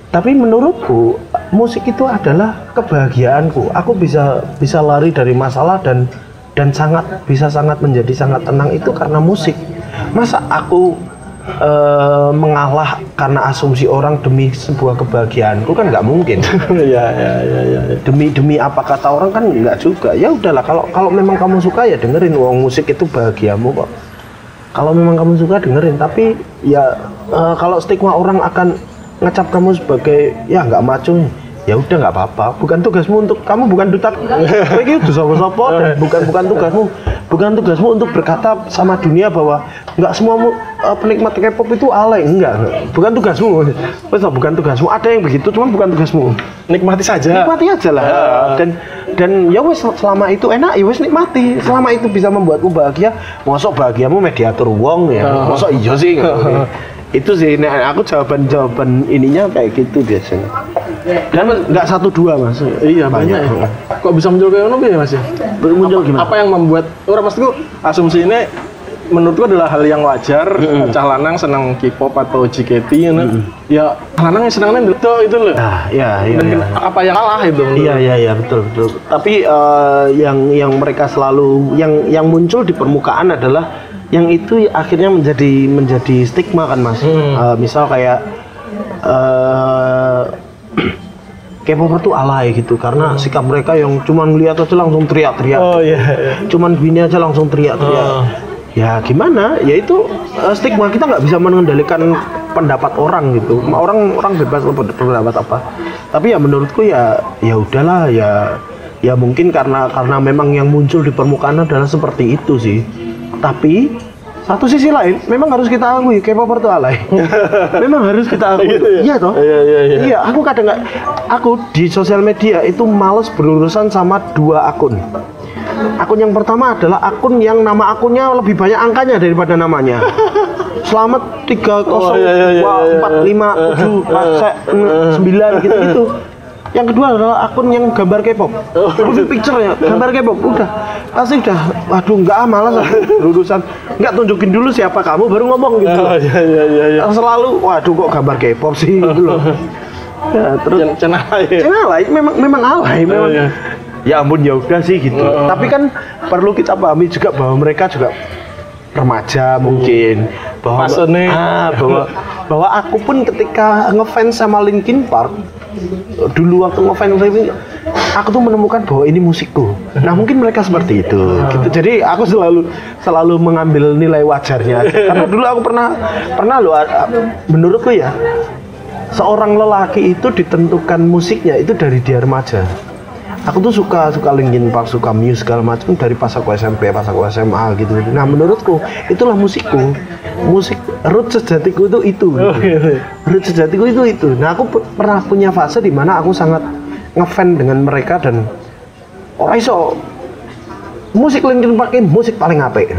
Tapi menurutku musik itu adalah kebahagiaanku. Aku bisa bisa lari dari masalah dan dan sangat bisa sangat menjadi sangat tenang itu karena musik. Masa aku eh, mengalah karena asumsi orang demi sebuah kebahagiaanku kan nggak mungkin. Iya, iya, iya, iya. demi demi apa kata orang kan nggak juga. Ya udahlah kalau kalau memang kamu suka ya dengerin. Uang musik itu bahagiamu kok. Kalau memang kamu suka dengerin. Tapi ya eh, kalau stigma orang akan ngecap kamu sebagai ya nggak maco ya. Udah nggak apa-apa. Bukan tugasmu untuk kamu bukan duta. Kayak gitu sopo-sopo dan bukan bukan tugasmu. Bukan tugasmu untuk berkata sama dunia bahwa nggak semua mu- eh, penikmat K-pop itu alay. Enggak, bukan tugasmu. Wes, bukan tugasmu. Ada yang begitu cuman bukan tugasmu. Nikmati saja. nikmati aja lah. Dan dan ya wes selama itu enak ya wes nikmati. Selama itu bisa membuatmu bahagia mosok bahagiamu mediator wong ya. Mosok iya sih itu sih nah, aku jawaban jawaban ininya kayak gitu biasanya dan nggak satu dua mas Iya banyak. ya. Kok bisa muncul kayak ngono ya mas ya? muncul gimana Apa yang membuat? Orang maksudku asumsi ini menurutku adalah hal yang wajar. Cah lanang senang K-pop atau JKT ya. Ya cah lanang yang senangnya itu itu loh. nah ya iya, iya. ken- apa yang kalah itu? Iya iya iya betul betul. Tapi eh, yang yang mereka selalu yang yang muncul di permukaan adalah yang itu akhirnya menjadi menjadi stigma kan mas. Eh, misal kayak eh K-popper tuh alay gitu karena sikap mereka yang cuman lihat aja langsung teriak-teriak. Oh iya. iya. Cuman gini aja langsung teriak-teriak. Oh. Ya gimana? Ya itu eh, stigma kita nggak bisa mengendalikan pendapat orang gitu. Orang orang bebas berpendapat apa. Tapi ya menurutku ya ya udahlah ya ya mungkin karena karena memang yang muncul di permukaan adalah seperti itu sih. Tapi satu sisi lain memang harus kita akui K-popper tuh alay. memang harus kita akui. Gitu ya? Iya toh? Iya, iya, iya. Iya, aku kadang nggak, aku di sosial media itu males berurusan sama dua akun. Akun yang pertama adalah akun yang nama akunnya lebih banyak angkanya daripada namanya. Selamat tiga Oh, iya, iya, iya, iya. empat lima tujuh sembilan gitu gitu. Yang kedua adalah akun yang gambar K-pop, Oh. profile picture-nya gambar K-pop. Udah, pasti udah. Waduh, nggak ah, malas berurusan. Nggak tunjukin dulu siapa kamu baru ngomong gitu. Oh iya iya iya. iya. Selalu, waduh kok gambar K-pop sih gitu loh. Ya, terus Cen- Cenah ya. Cina alay, memang memang alay, memang. iya. Ya ampun ya udah sih gitu. Tapi kan perlu kita pahami juga bahwa mereka juga remaja mungkin bahwa ah, bahwa bahwa aku pun ketika ngefans sama Linkin Park dulu waktu ngefans Linkin aku tuh menemukan bahwa ini musikku. Nah mungkin mereka seperti itu. Gitu. Jadi aku selalu selalu mengambil nilai wajarnya. aja. Karena dulu aku pernah pernah a- menurutku ya seorang lelaki itu ditentukan musiknya itu dari dia remaja. Aku tuh suka suka Linkin Park suka Muse segala macam dari pas aku SMP pas aku SMA gitu. Nah menurutku itulah musikku. Musik root sejatiku itu itu root sejatiku itu itu. Nah aku pe- pernah punya fase di mana aku sangat ngefan dengan mereka dan orang iso musik Linkin Park ini musik paling apik.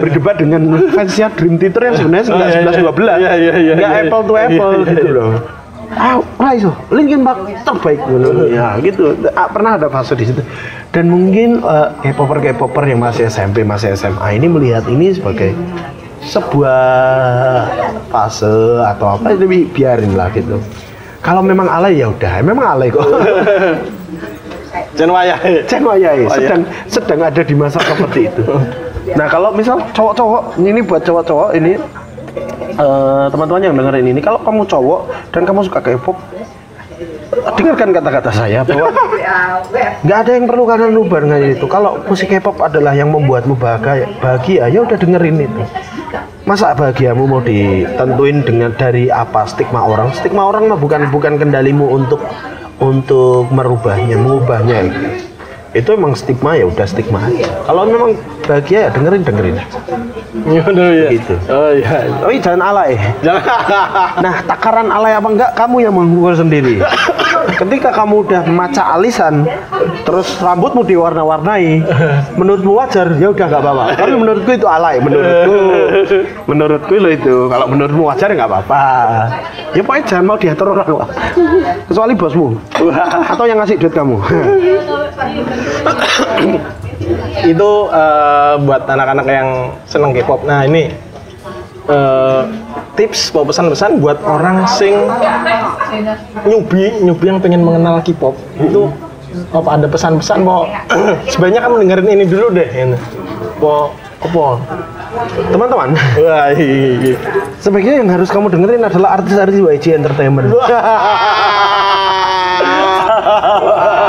Berdebat dengan fansnya Dream Theater yang sebenarnya sebelas sebelas dua belas. Iya, iya, iya, nggak iya, apple to iya. apple Iya, gitu iya. loh ah ora iso. Linkin Park terbaik. Gitu. ya gitu. Ah, pernah ada fase di situ. Dan mungkin eh, K-popper K-popper yang masih SMP masih SMA ini melihat ini sebagai sebuah fase atau apa tapi biarin lah gitu. Kalau memang alay ya udah. Memang alay kok. Jan wayah. Cek wayai. Sedang sedang ada di masa seperti itu. Nah kalau misal cowok-cowok ini buat cowok-cowok ini eh, teman-teman yang dengerin ini kalau kamu cowok dan kamu suka K-pop dengarkan kata-kata saya bahwa nggak ada yang perlu kalian rubah dengan itu. Kalau musik K-pop adalah yang membuatmu bahagia, bahagia ya udah dengerin itu. Masa bahagiamu mau ditentuin dengan dari apa stigma orang? Stigma orang mah bukan bukan kendalimu untuk untuk merubahnya, mengubahnya itu. Itu emang stigma ya udah stigma aja. Kalau memang bahagia ya dengerin dengerin. Gimana ya? Gitu. Oh iya. Tapi jangan alay. Jangan. Nah, takaran alay apa enggak kamu yang mengukur sendiri. Ketika kamu udah maca alisan, terus rambutmu diwarna-warnai, menurutmu wajar, ya udah nggak apa-apa. Tapi menurutku itu alay, menurutku. Menurutku lo itu. Kalau menurutmu wajar ya nggak apa-apa. Ya pokoknya jangan mau diatur orang. Kecuali bosmu atau yang ngasih duit kamu. itu eh, buat anak-anak yang seneng K-pop. Nah ini eh, tips bawa pesan-pesan buat orang sing nyubi nyubi yang pengen mengenal K-pop itu apa ada pesan-pesan mau sebenarnya kamu dengerin ini dulu deh ini. Po apa? Teman-teman, Wah, iya. sebaiknya yang harus kamu dengerin adalah artis-artis YG Entertainment.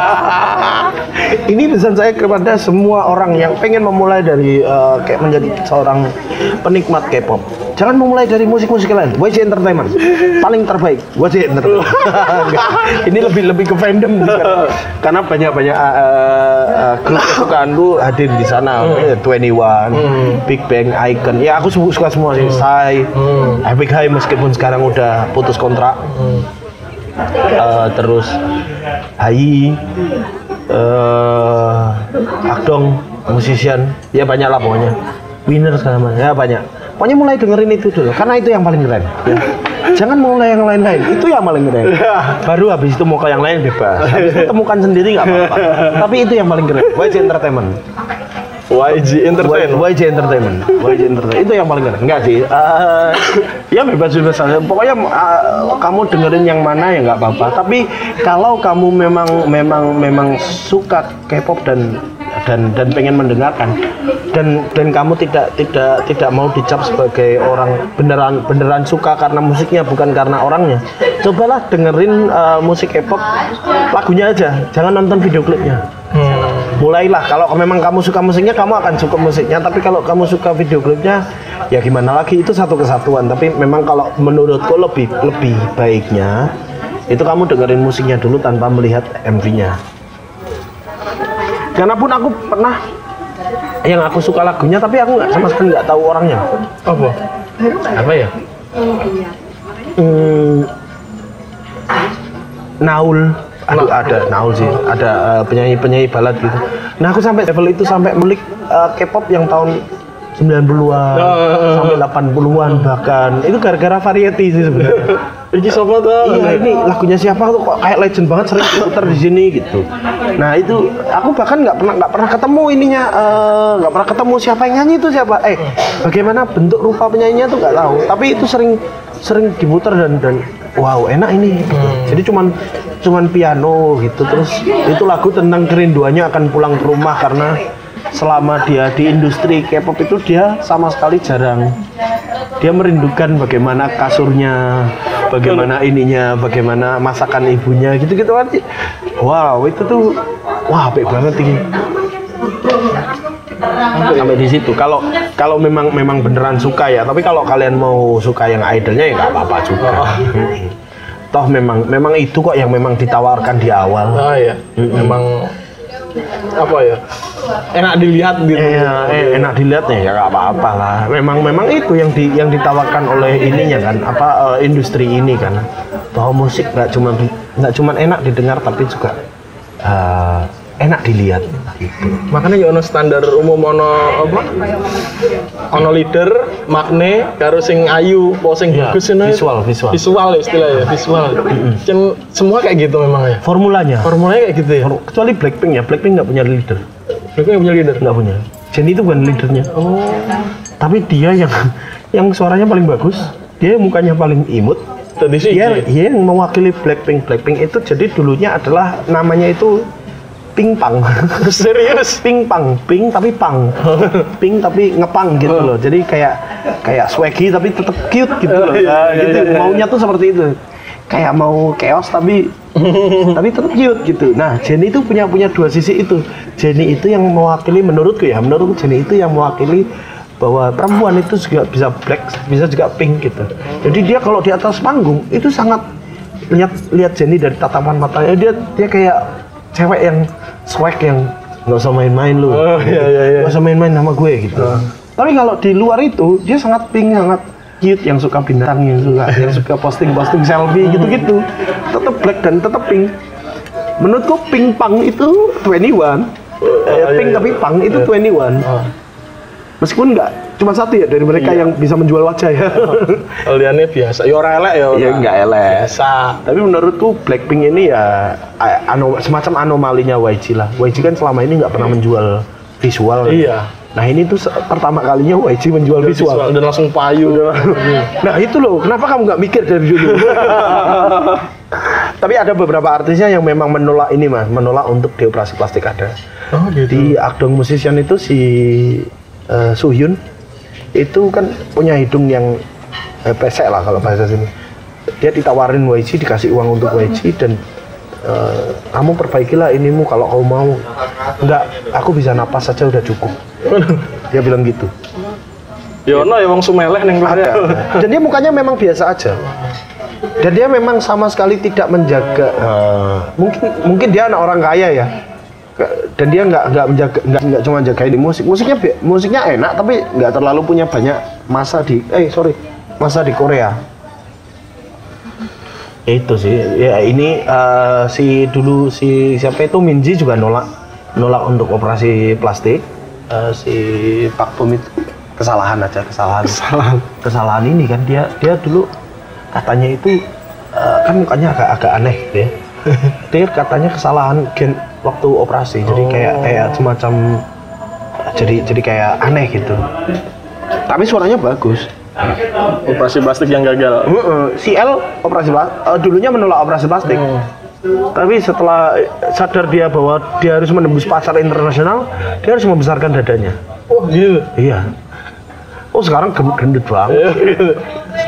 Ini pesan saya kepada semua orang yang pengen memulai dari eh, kayak menjadi seorang penikmat K-pop. Jangan memulai dari musik-musik lain. YG Entertainment paling terbaik. YG Entertainment. Ini lebih lebih ke fandom juga. Karena banyak banyak uh, grup kesukaan lu hadir di sana. Twenty One, Big Bang, Icon. Ya aku su- suka semua sih. Psy, Epic High meskipun sekarang udah putus kontrak. Eh, terus Hai eh Akdong musician. Ya banyak lah pokoknya. Winner segala macam. Ya banyak. Pokoknya mulai dengerin itu dulu karena itu yang paling keren. Ya. jangan mulai yang lain-lain. Itu yang paling keren. Baru habis itu mau ke yang lain bebas. Habis itu temukan sendiri nggak apa-apa. Tapi itu yang paling keren. YG Entertainment YG Entertainment. YG Entertainment. YG Entertainment. Itu yang paling keren enggak sih. Eh, ya bebas bebas saja pokoknya eh, kamu dengerin yang mana ya nggak apa-apa. Tapi kalau kamu memang memang memang suka K-pop dan dan dan pengen mendengarkan dan dan kamu tidak tidak tidak mau dicap sebagai orang beneran beneran suka karena musiknya bukan karena orangnya cobalah dengerin eh, musik K-pop lagunya aja. Jangan nonton video klipnya mulailah. Kalau memang kamu suka musiknya kamu akan suka musiknya. Tapi kalau kamu suka video klipnya ya gimana lagi? Itu satu kesatuan. Tapi memang kalau menurutku lebih lebih baiknya itu kamu dengerin musiknya dulu tanpa melihat MV-nya karena pun aku pernah yang aku suka lagunya tapi aku nggak sama sekali nggak tahu orangnya. Apa? apa ya? Hmm, Naul Aduh, ada Naul sih. Ada eh, penyanyi-penyanyi balad gitu. Nah aku sampai level itu sampai melik eh, K-pop yang tahun 90-an sampai 80-an bahkan. Itu gara-gara variety sih sebenarnya. Iki siapa tuh? iya ini lagunya siapa tuh? Kok kayak legend banget sering putar di sini gitu. Nah itu aku bahkan nggak pernah nggak pernah ketemu ininya eh, nggak pernah ketemu siapa yang nyanyi itu siapa. Eh bagaimana bentuk rupa penyanyinya tuh nggak tahu. Tapi itu sering sering diputar dan dan wow enak ini. Jadi cuman cuman piano gitu terus itu lagu tentang kerinduannya akan pulang ke rumah karena selama dia di industri K-pop itu dia sama sekali jarang dia merindukan bagaimana kasurnya, bagaimana ininya, bagaimana masakan ibunya, gitu-gitu kan. Wow, itu tuh wah apik banget ini. Sampai di situ. Kalau kalau memang memang beneran suka ya, tapi kalau kalian mau suka yang idolnya ya nggak apa-apa juga. toh memang memang itu kok yang memang ditawarkan di awal Ah ya, memang apa ya? Enak dilihat gitu. Iya, eh, enak dilihat nih ya nggak apa-apa lah. Memang memang itu yang di yang ditawarkan oleh ininya kan, apa eh, industri ini kan. Bahwa musik nggak cuma nggak cuma enak didengar tapi juga eh, enak dilihat gitu. Makanya ya ono standar umum ono apa? Ono leader, makne, karo sing ayu, po sing Ya, bagus visual, visual. Visual ya istilahnya, visual. Cen- semua kayak gitu memang ya. Formulanya. Formulanya kayak gitu ya. Kecuali Blackpink ya, Blackpink nggak punya leader, Mereka yang punya leader. nggak punya. Jennie itu bukan leadernya. Oh. Tapi dia yang yang suaranya paling bagus, dia mukanya paling imut, dia, iya. dia yang mewakili Blackpink. Blackpink itu jadi dulunya adalah namanya itu Pink Pang. Serius. Pink Pang, pink tapi pang. pink tapi ngepang gitu loh. Jadi kayak kayak swaggy tapi tetap cute gitu loh. Nah, iya, gitu. Maunya tuh seperti itu. Kayak mau chaos tapi tapi tetap cute gitu. Nah, Jennie itu punya punya dua sisi itu. Jennie itu yang mewakili menurutku ya, menurutku Jennie itu yang mewakili bahwa perempuan itu juga bisa black, bisa juga pink gitu. Jadi dia kalau di atas panggung itu sangat lihat lihat Jennie dari tatapan matanya dia dia kayak cewek yang swag yang nggak usah main-main lu. Oh, iya, iya, iya. Nggak usah main-main sama gue gitu. Tapi kalau di luar itu dia sangat pink, sangat cute yang suka binatang yang suka yang suka posting-posting selfie gitu-gitu. Tetap black dan tetap pink. Menurutku pink pang itu 21. Eh, iya, pink iya. tapi pang itu 21. Oh. Meskipun nggak cuma satu ya dari mereka yang bisa menjual wajah ya. Kaliannya biasa. Ya orang elek ya. Iya nggak elek. Biasa. Tapi menurutku Blackpink ini ya a- ano, semacam anomalinya YG lah. YG kan selama ini nggak pernah menjual visual. Iya. Nah ini tuh pertama kalinya YG menjual visual. Visual dan langsung payu. Nah itu loh, kenapa kamu nggak mikir dari dulu? Tapi ada beberapa artisnya yang memang menolak ini mas, menolak untuk dioperasi plastik ada. Oh gitu. Di Akdong Musician itu si uh, Suhyun itu kan punya hidung yang eh, pesek lah kalau bahasa sini. Dia ditawarin YG dikasih uang untuk YG dan eh, kamu perbaikilah inimu kalau kamu mau. Enggak, aku bisa napas saja udah cukup. Dia bilang gitu. Ya ono ya wong sumeleh ning Ada. Dan dia mukanya memang biasa aja. Dan dia memang sama sekali tidak menjaga. eh, mungkin mungkin dia anak orang kaya ya. Dan dia nggak nggak menjaga nggak nggak cuma jagain di musik. Musiknya musiknya enak tapi nggak terlalu punya banyak masa di eh sorry masa di Korea. Itu sih ya ini eh, si dulu si siapa itu Minji juga nolak nolak untuk operasi plastik. Eh, si Pak Bom itu kesalahan aja kesalahan Kesalahan. kesalahan ini kan dia dia dulu katanya itu eh, kan mukanya agak agak aneh gitu ya dia katanya kesalahan gen waktu operasi. Jadi kayak kayak semacam jadi jadi kayak aneh gitu. Tapi suaranya bagus. Operasi plastik yang gagal. Heeh, si L operasi plastik dulunya menolak operasi plastik. Tapi setelah sadar dia bahwa dia harus menembus pasar internasional dia harus membesarkan dadanya. Oh gitu. iya. Oh sekarang gendut banget.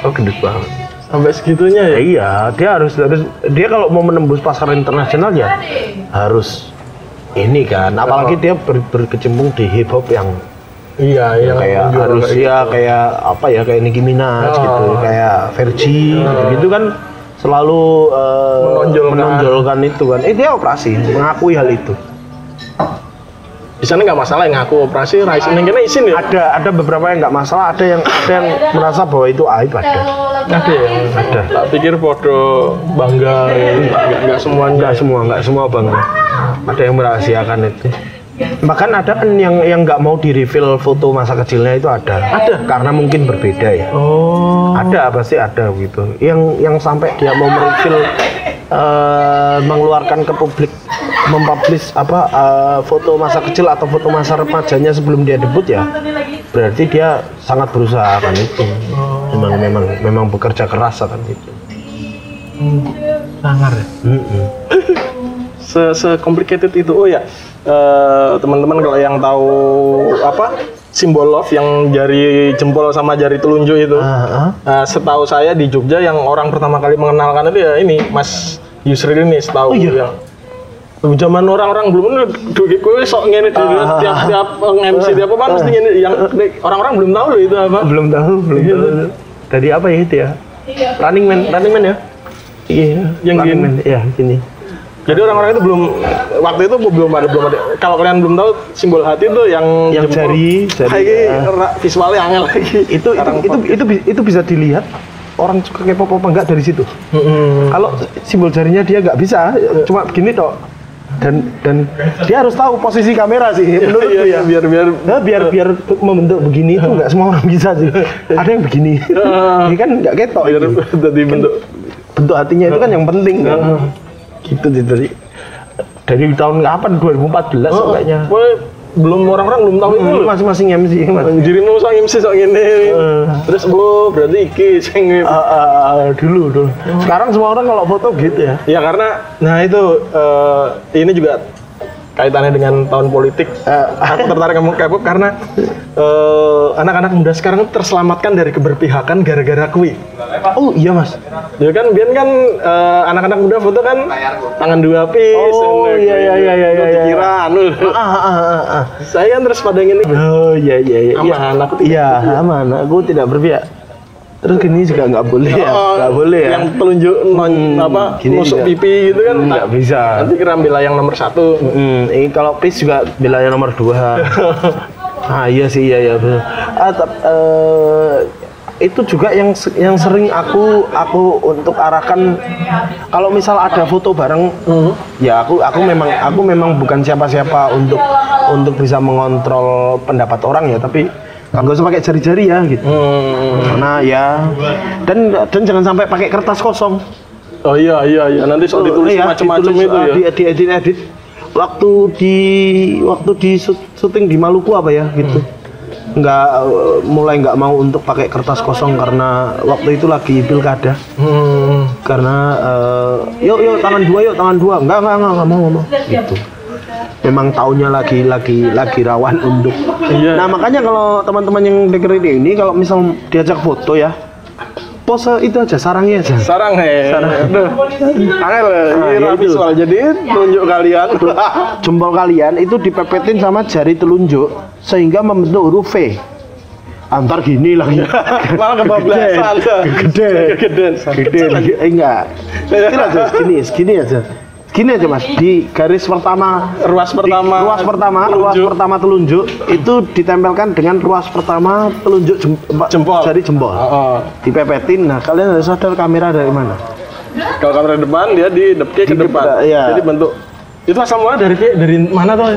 Oh gendut banget Sampai segitunya ya. Ya iya, dia harus harus dia kalau mau menembus pasar internasional ya harus ini kan. Apalagi dia ber, berkecimpung di hip hop yang Iya, yang kayak harus kayak ya gitu. kayak apa ya kayak Nicki Minaj Oh. gitu, kayak Vergi gitu kan selalu eh, Menonjolkan. menonjolkan itu kan. Eh dia operasi, mengakui hal itu. Di sana nggak masalah yang ngaku operasi, rais ini kena izin ya. Ada ada beberapa yang nggak masalah, ada yang ada yang merasa bahwa itu aib ada. Ada ya. Ada. Tak pikir podo bangga, ya. nggak nggak semuanya. Enggak semua, enggak semua bang. Ada yang merahasiakan itu. Bahkan ada kan yang yang nggak mau di reveal foto masa kecilnya itu ada. Ada. Karena mungkin berbeda ya. Oh. Ada pasti ada gitu. Yang yang sampai dia mau mereveal eh, mengeluarkan ke publik mempublish apa eh, foto masa kecil atau foto masa remajanya sebelum dia debut ya berarti dia sangat berusaha kan itu memang memang memang bekerja keras kan itu Sangar ya. Se, se complicated itu. Oh ya, eh, teman-teman kalau yang tahu apa simbol love yang jari jempol sama jari telunjuk itu. Ah, ah. Nah, setahu saya di Jogja yang orang pertama kali mengenalkan itu ya ini Mas Yusril ini setahu Oh, iya? yang zaman orang-orang belum duit gue sok ngene dulu Ah. tiap tiap MC tiap apa mesti ngene yang orang-orang belum tahu loh itu apa belum tahu belum tahu tadi apa ya itu ya running man running man ya Iya, Yang Running gini? Man. Iya, gini. Jadi orang-orang itu belum waktu itu belum ada belum ada. Kalau kalian belum tahu simbol hati itu yang Yang jempol. jari, jari, Lagi ra- visualnya angel lagi. Itu itu itu, itu itu bisa dilihat orang suka K-pop apa enggak dari situ. Mm-mm. Kalau simbol jarinya dia nggak bisa, cuma begini toh. Dan dan dia harus tahu posisi kamera sih Iya, iya, ya. biar biar Nah, biar biar membentuk begini itu nggak semua orang bisa sih. Ada yang begini. Ini kan nggak ketok. biar jadi bentuk bentuk hatinya itu kan yang penting kan. Gitu sih dari dari tahun kapan 2014 Oh, kayaknya. Wah, belum orang-orang belum tahu itu loh. Masing-masing MC. Dirimu sang MC sok ngene. Eh. Terus lu berarti iki sing ah, ah, dulu dulu. Sekarang semua orang kalau foto gitu ya. Ya karena nah itu eh, ini juga kaitannya dengan tahun politik. Eh. Aku tertarik ngomong K-pop karena eh, anak-anak muda sekarang terselamatkan dari keberpihakan gara-gara kui. Oh iya mas. Ya kan biar kan eh, anak-anak muda foto kan tangan dua piece. Oh, anu, iya, iya, iya, iya, Lu iya. Dikira anu. Ah ah ah ah. Saya kan terus pada ini Oh iya iya iya. Aman, aku tidak Iya aman. Aku tidak berpihak. Terus gini juga nggak boleh ya. Oh, Nggak boleh ya. Yang telunjuk non Hmm, apa gini nusuk juga. pipi gitu kan Nggak bisa. Nanti kira ambil yang nomor satu. Hmm, ini kalau PIS juga bilangnya nomor dua. ah iya sih iya iya betul. Ah, tap- eh, itu juga yang yang sering aku aku untuk arahkan kalau misal ada foto bareng ya aku aku memang aku memang bukan siapa-siapa untuk untuk bisa mengontrol pendapat orang ya tapi nggak usah pakai jari-jari ya gitu Hmm. nah ya dan dan jangan sampai pakai kertas kosong Oh iya iya iya nanti sok ditulis Iya, macam-macam itu ah, ya. Di, di edit edit. Waktu di waktu di syut- syuting di Maluku apa ya gitu. Nggak eh, mulai nggak mau untuk pakai kertas kosong karena waktu itu lagi pilkada. Hmm. Karena eh, yuk yuk tangan dua yuk tangan dua. Enggak enggak enggak, enggak mau mau. Gitu. Memang tahunnya lagi lagi lagi rawan untuk. Iya. Nah makanya kalau teman-teman yang dengerin ini kalau misal diajak foto ya pose itu aja sarangnya aja. Sarang he. Aduh. Angel Ah, ini ya rapi itu. soal jadi tunjuk kalian. jempol kalian itu dipepetin sama jari telunjuk sehingga membentuk huruf V. Antar gini lagi. Malah kebablasan. Gede. Gede. Gede. Gede. Eh, enggak. Ini aja segini, segini aja. Gini aja Mas, di garis pertama Ruas pertama. di ruas pertama, ruas telunjuk. pertama telunjuk itu ditempelkan dengan ruas pertama telunjuk jem- Jempol. jari jempol. Oh, Dipepetin. Nah, kalian harus sadar kamera dari mana? Kalau kamera depan dia di depke ke depan. iya. Jadi bentuk itu asal mula dari dari mana tuh?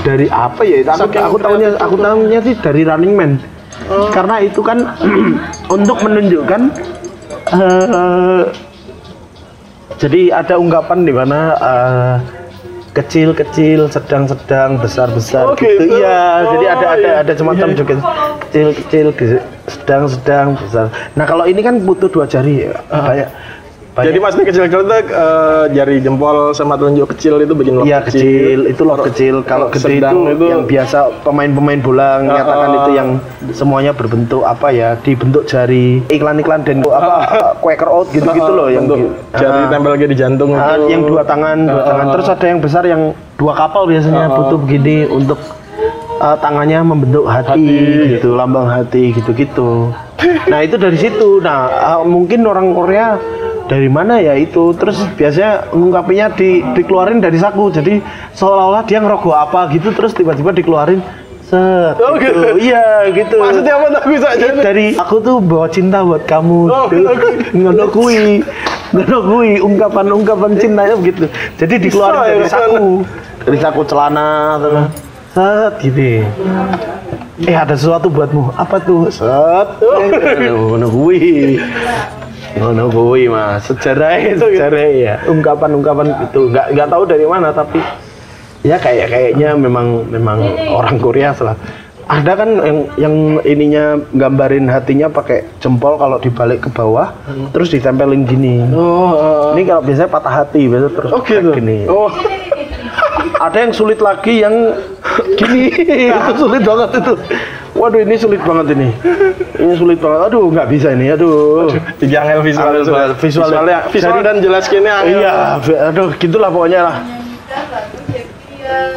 dari apa ya itu aku, aku tahunya aku tahunya sih dari Running Man karena itu kan untuk menunjukkan eh, jadi ada ungkapan di mana eh, kecil kecil sedang sedang besar besar Oh, gitu. iya jadi ada ada Oh, ada iya. semacam Iya. juga kecil kecil ge- sedang sedang besar nah kalau ini kan butuh dua jari ya. banyak banyak Jadi maksudnya kecil-kecil itu eh, jari jempol sama telunjuk kecil itu bikin lock Iya kecil, itu loh kecil. Kalau gede itu, itu- yang biasa pemain-pemain bola menyatakan ah. itu yang semuanya berbentuk apa ya, dibentuk jari iklan-iklan dan apa Quaker Oat gitu-gitu loh yang bentuk gi- jari ah, tempel lagi di jantung ah, itu. yang dua tangan, dua Ah, tangan. ah. Terus ada yang besar yang dua kapal biasanya butuh begini untuk ah, tangannya membentuk hati, Hati. gitu, lambang hati gitu-gitu. Nah itu dari situ. Nah ah, mungkin orang Korea dari mana ya itu? Terus biasanya ngungkapinya di dikeluarin dari saku. Jadi seolah-olah dia ngerogoh apa gitu terus tiba-tiba dikeluarin. Set Oh, gitu. iya gitu. Maksudnya apa tak bisa aja? dari aku tuh bawa cinta buat kamu Oh, gitu. ngono kui ngono kui ungkapan-ungkapan cintanya begitu jadi dikeluarin Bisa ya, dari kan? saku. Dari saku celana terus set gitu. Eh ada sesuatu buatmu. Apa tuh? Set. Ngono kui ngono kui mas. Sejarah sejarah ya ungkapan-ungkapan itu nggak nggak tahu dari mana tapi ya kayak kayaknya memang memang orang Korea salah ada kan yang yang ininya gambarin hatinya pakai jempol kalau dibalik ke bawah terus ditempelin gini. Oh, ini kalau biasanya patah hati biasa terus oh gitu. kayak gini. Oh, ada yang sulit lagi yang gini. Itu sulit banget itu waduh ini sulit banget ini ini sulit banget aduh nggak bisa ini aduh tiga angel visual Angel sudah. visual. visualnya visual dan jelas kini angel. iya aduh gitulah pokoknya lah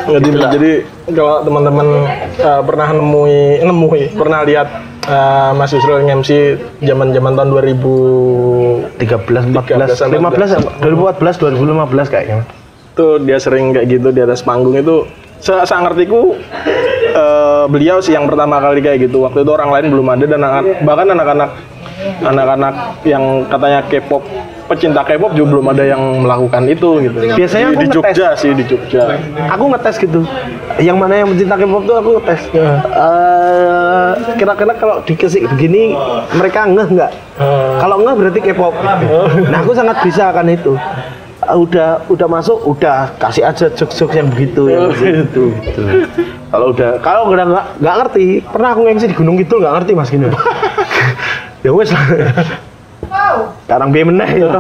Jadi, jadi kalau teman-teman eh, pernah nemui nemui pernah lihat Eh, Mas Yusril MC zaman-zaman tahun 2000 13, 14, 13, 15, 2014, 2015 kayaknya. tuh dia sering kayak gitu di atas panggung itu saya ngertiku eh, beliau sih yang pertama kali kayak gitu waktu itu orang lain belum ada dan anak- bahkan anak-anak anak-anak yang katanya K-pop pecinta K-pop juga belum ada yang melakukan itu gitu Biasanya di, aku di ngetes. Jogja sih di Jogja Aku ngetes gitu. Yang mana yang mencinta K-pop tuh aku ngetes. Eh, Kira-kira kalau dikasih begini mereka ngeh nggak? Kalau ngeh berarti K-pop. Nah aku sangat bisa kan itu. Ah, Udah udah masuk, udah kasih aja jokes-jokes yang begitu, yang begitu. gitu. Kalau udah kalau udah nggak nggak ngerti, pernah aku ngisi di Gunung Kidul nggak ngerti mas gini. ya wes lah. Sekarang biar meneh ya.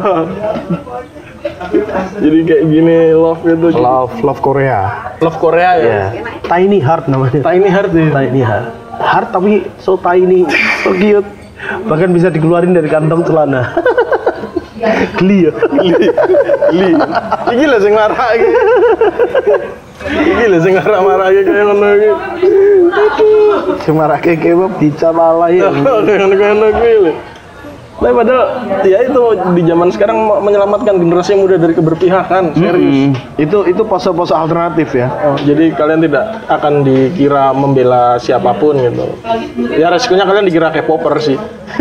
jadi kayak gini love itu Love Love Korea. love Korea ya Ya. Tiny Heart namanya. Tiny Heart ya Tiny Heart. Heart tapi so tiny, so cute. Bahkan bisa dikeluarin dari kantong celana. Gli ya? Gli. Ini lah yang marah ini. iki. Iki lho sing marah-marahke kayak ngono ini. Aduh. Yang kebab dicap ala ya. Kayak ngono-ngono ini. Lah padahal ya itu di zaman sekarang menyelamatkan generasi muda dari keberpihakan, serius. Hmm, itu itu pose-pose alternatif ya. Oh, jadi kalian tidak akan dikira membela siapa pun gitu. Ya resikonya kalian dikira K-popper sih.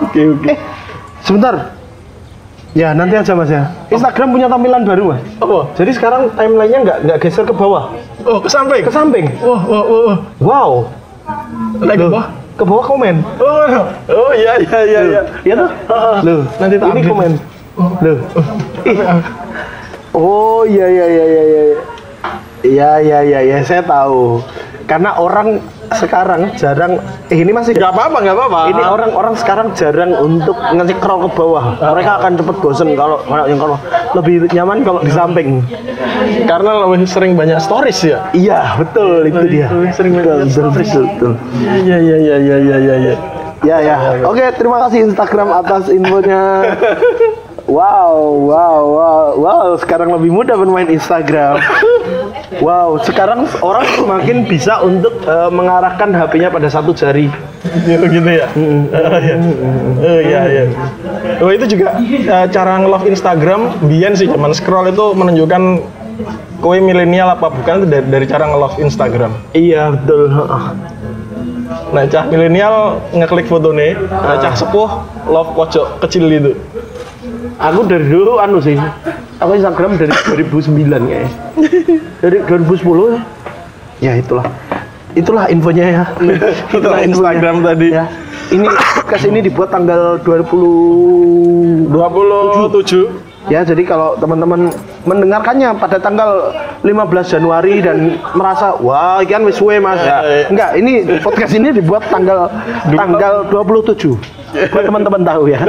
Oke oke. Eh, sebentar. Ya nanti aja mas ya. Instagram punya tampilan baru mas. Apa? Jadi sekarang timelinenya nggak nggak geser ke bawah, Oh ke samping. ke samping. Wah wah wah. wah. Wow. Naik ke Loh, bawah. Ke bawah komen. Oh, oh iya iya iya iya. Iya tuh? Loh, Nanti tak ini komen. Loh. Ih. Oh iya iya iya iya iya. Iya iya iya iya saya tahu. Karena orang sekarang jarang eh ini masih Gak apa-apa, gak apa-apa. ini orang-orang sekarang jarang untuk nge-scroll ke bawah. Mereka akan cepet bosen kalau kalau yang kalau lebih nyaman kalau di samping. karena lebih sering banyak stories ya. Iya, betul itu dia. lebih sering betul, banyak betul, betul, betul. Iya iya iya iya iya iya. iya. Ya ya. Oke, terima kasih Instagram atas infonya. Wow, wow, wow, wow. Sekarang lebih mudah bermain Instagram. Wow, sekarang orang semakin bisa untuk eh, mengarahkan HP-nya pada satu jari. Gitu gitu ya. Oh iya. Oh iya iya. Oh itu juga eh, cara nge-love Instagram biyen sih zaman scroll itu menunjukkan kowe milenial apa bukan itu dari, dari cara nge-love Instagram. Iya, betul. heeh. Nah, cah milenial ngeklik foto nih, nah cah sepuh love pojok kecil itu. Aku dari dulu anu sih. Aku Instagram dari 2009 kayaknya. Dari 2010 ya. Ya itulah. Itulah infonya ya. Itulah Instagram tadi. Ya. Ini podcast ini dibuat tanggal 20 27 Ya, jadi kalau teman-teman mendengarkannya pada tanggal 15 Januari dan merasa wah, ikan wis suwe Mas. Ya, ya. Enggak, ini podcast ini dibuat tanggal tanggal 27. Buat teman-teman tahu ya.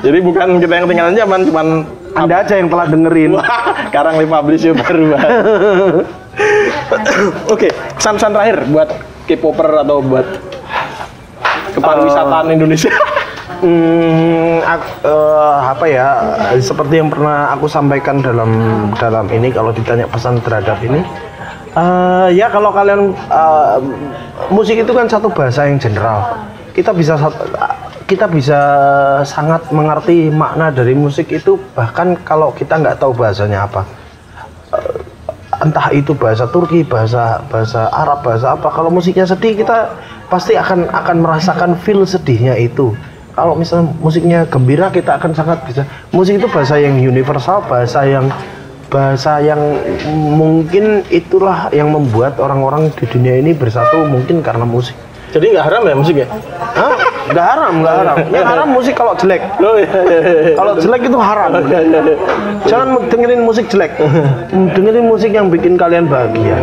Jadi bukan kita yang ketinggalan zaman, cuman Anda aja yang telah dengerin. Wah, Karang lima publish baru banget. Oke, pesan-pesan terakhir buat K-popper atau buat kepariwisataan Indonesia. Hmm, ak- eh, apa ya? Seperti yang pernah aku sampaikan dalam dalam ini kalau ditanya pesan terhadap ini, eh, ya kalau kalian eh, musik itu kan satu bahasa yang general. Kita bisa kita bisa sangat mengerti makna dari musik itu bahkan kalau kita nggak tahu bahasanya apa. Eh, entah itu bahasa Turki, bahasa bahasa Arab, bahasa apa. Kalau musiknya sedih kita pasti akan akan merasakan feel sedihnya itu. Kalau misalnya musiknya gembira kita akan sangat bisa. Musik itu bahasa yang universal, bahasa yang bahasa yang mungkin itulah yang membuat orang-orang di dunia ini bersatu mungkin karena musik. Jadi nggak haram ya musik ya? Hah? Nggak haram, nggak haram. Yang haram musik kalau jelek. Oh iya. iya, iya. Kalau jelek itu haram. Iya, iya, iya. Jangan dengerin musik jelek. dengerin musik yang bikin kalian bahagia.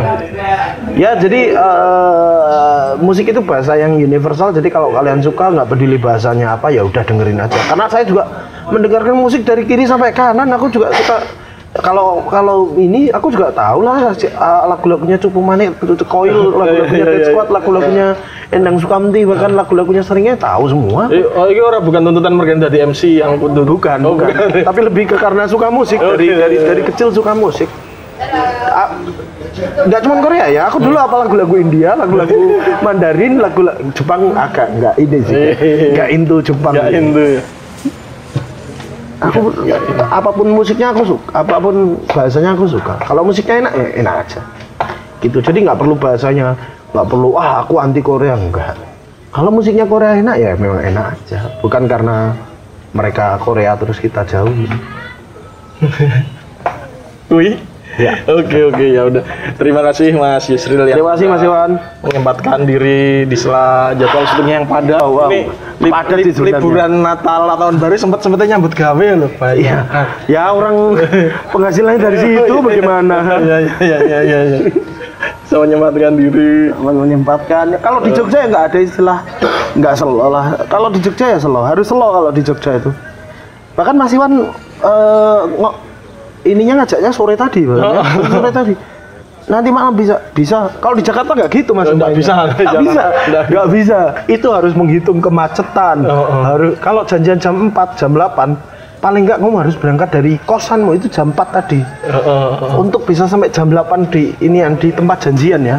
Ya, jadi eh, musik itu bahasa yang universal. Jadi kalau kalian suka nggak peduli bahasanya apa ya udah dengerin aja. Karena saya juga mendengarkan musik dari kiri sampai kanan. Aku juga suka kalau kalau ini aku juga tahu lah lagu-lagunya Cupu Manik, Koil, lagu-lagunya Iya, iya, Dead iya. Squad, lagu-lagunya Endang Sukamti, bahkan lagu-lagunya seringnya tahu semua. Oh, ini orang bukan tuntutan mereka dari MC yang kudu Bukan, Oh, bukan. Tapi lebih ke karena suka musik Oh, dari iya, dari iya. dari kecil suka musik. Ah, nggak cuma Korea ya, aku dulu apa lagu-lagu India, lagu-lagu Mandarin, lagu-lagu Jepang agak nggak ini sih, nggak into Jepang. Nggak Indo ya. Aku apa pun musiknya aku suka, apa pun bahasanya aku suka. Kalau musiknya enak ya enak aja. Gitu. Jadi nggak perlu bahasanya, nggak perlu ah aku anti Korea enggak. Kalau musiknya Korea enak ya memang enak aja. Bukan karena mereka Korea terus kita jauhin. Wih. Oke oke ya udah. Terima kasih Mas Yusril ya. Terima kasih Mas Iwan. menyempatkan diri di sela jadwal syutingnya yang padat. Wow. Ini li- Padat li- liburan Natal atau tahun baru sempat sempatnya nyambut gawe loh, Pak. Iya. Ya orang penghasilannya dari situ bagaimana? Iya iya iya iya iya. iya. Bisa menyempatkan diri. menyempatkan kalau di Jogja ya nggak ada istilah nggak selo lah kalau di Jogja ya selo harus selo kalau di Jogja itu bahkan Mas Iwan eh, ngo- ininya ngajaknya sore tadi Bang, ya. sore tadi. Nanti malam bisa bisa. Kalau di Jakarta nggak gitu mas. Nggak mainnya. bisa, nggak bisa. nggak bisa. Itu harus menghitung kemacetan. Oh, oh. harus kalau janjian jam 4 jam 8 paling nggak kamu harus berangkat dari kosanmu itu jam 4 tadi. Heeh, heeh. untuk bisa sampai jam 8 di ini di tempat janjian ya.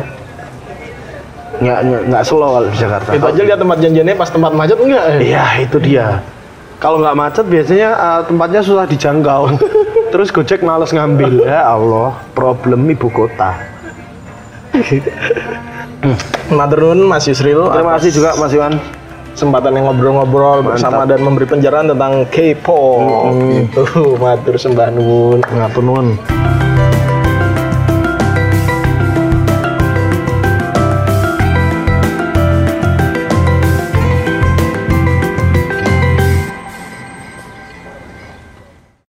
Nggak nggak, slow kalau di Jakarta. Itu aja lihat tempat janjiannya pas tempat macet enggak? iya itu dia. Kalau nggak macet biasanya eh, tempatnya susah dijangkau terus gojek males ngambil ya Allah problem ibu kota Maturnuun Mas Yusril. terima kasih juga Mas Iwan kesempatan yang ngobrol-ngobrol bersama dan memberi penjelasan tentang K-pop. Gitu, matur sembah nuwun. ngatur nuwun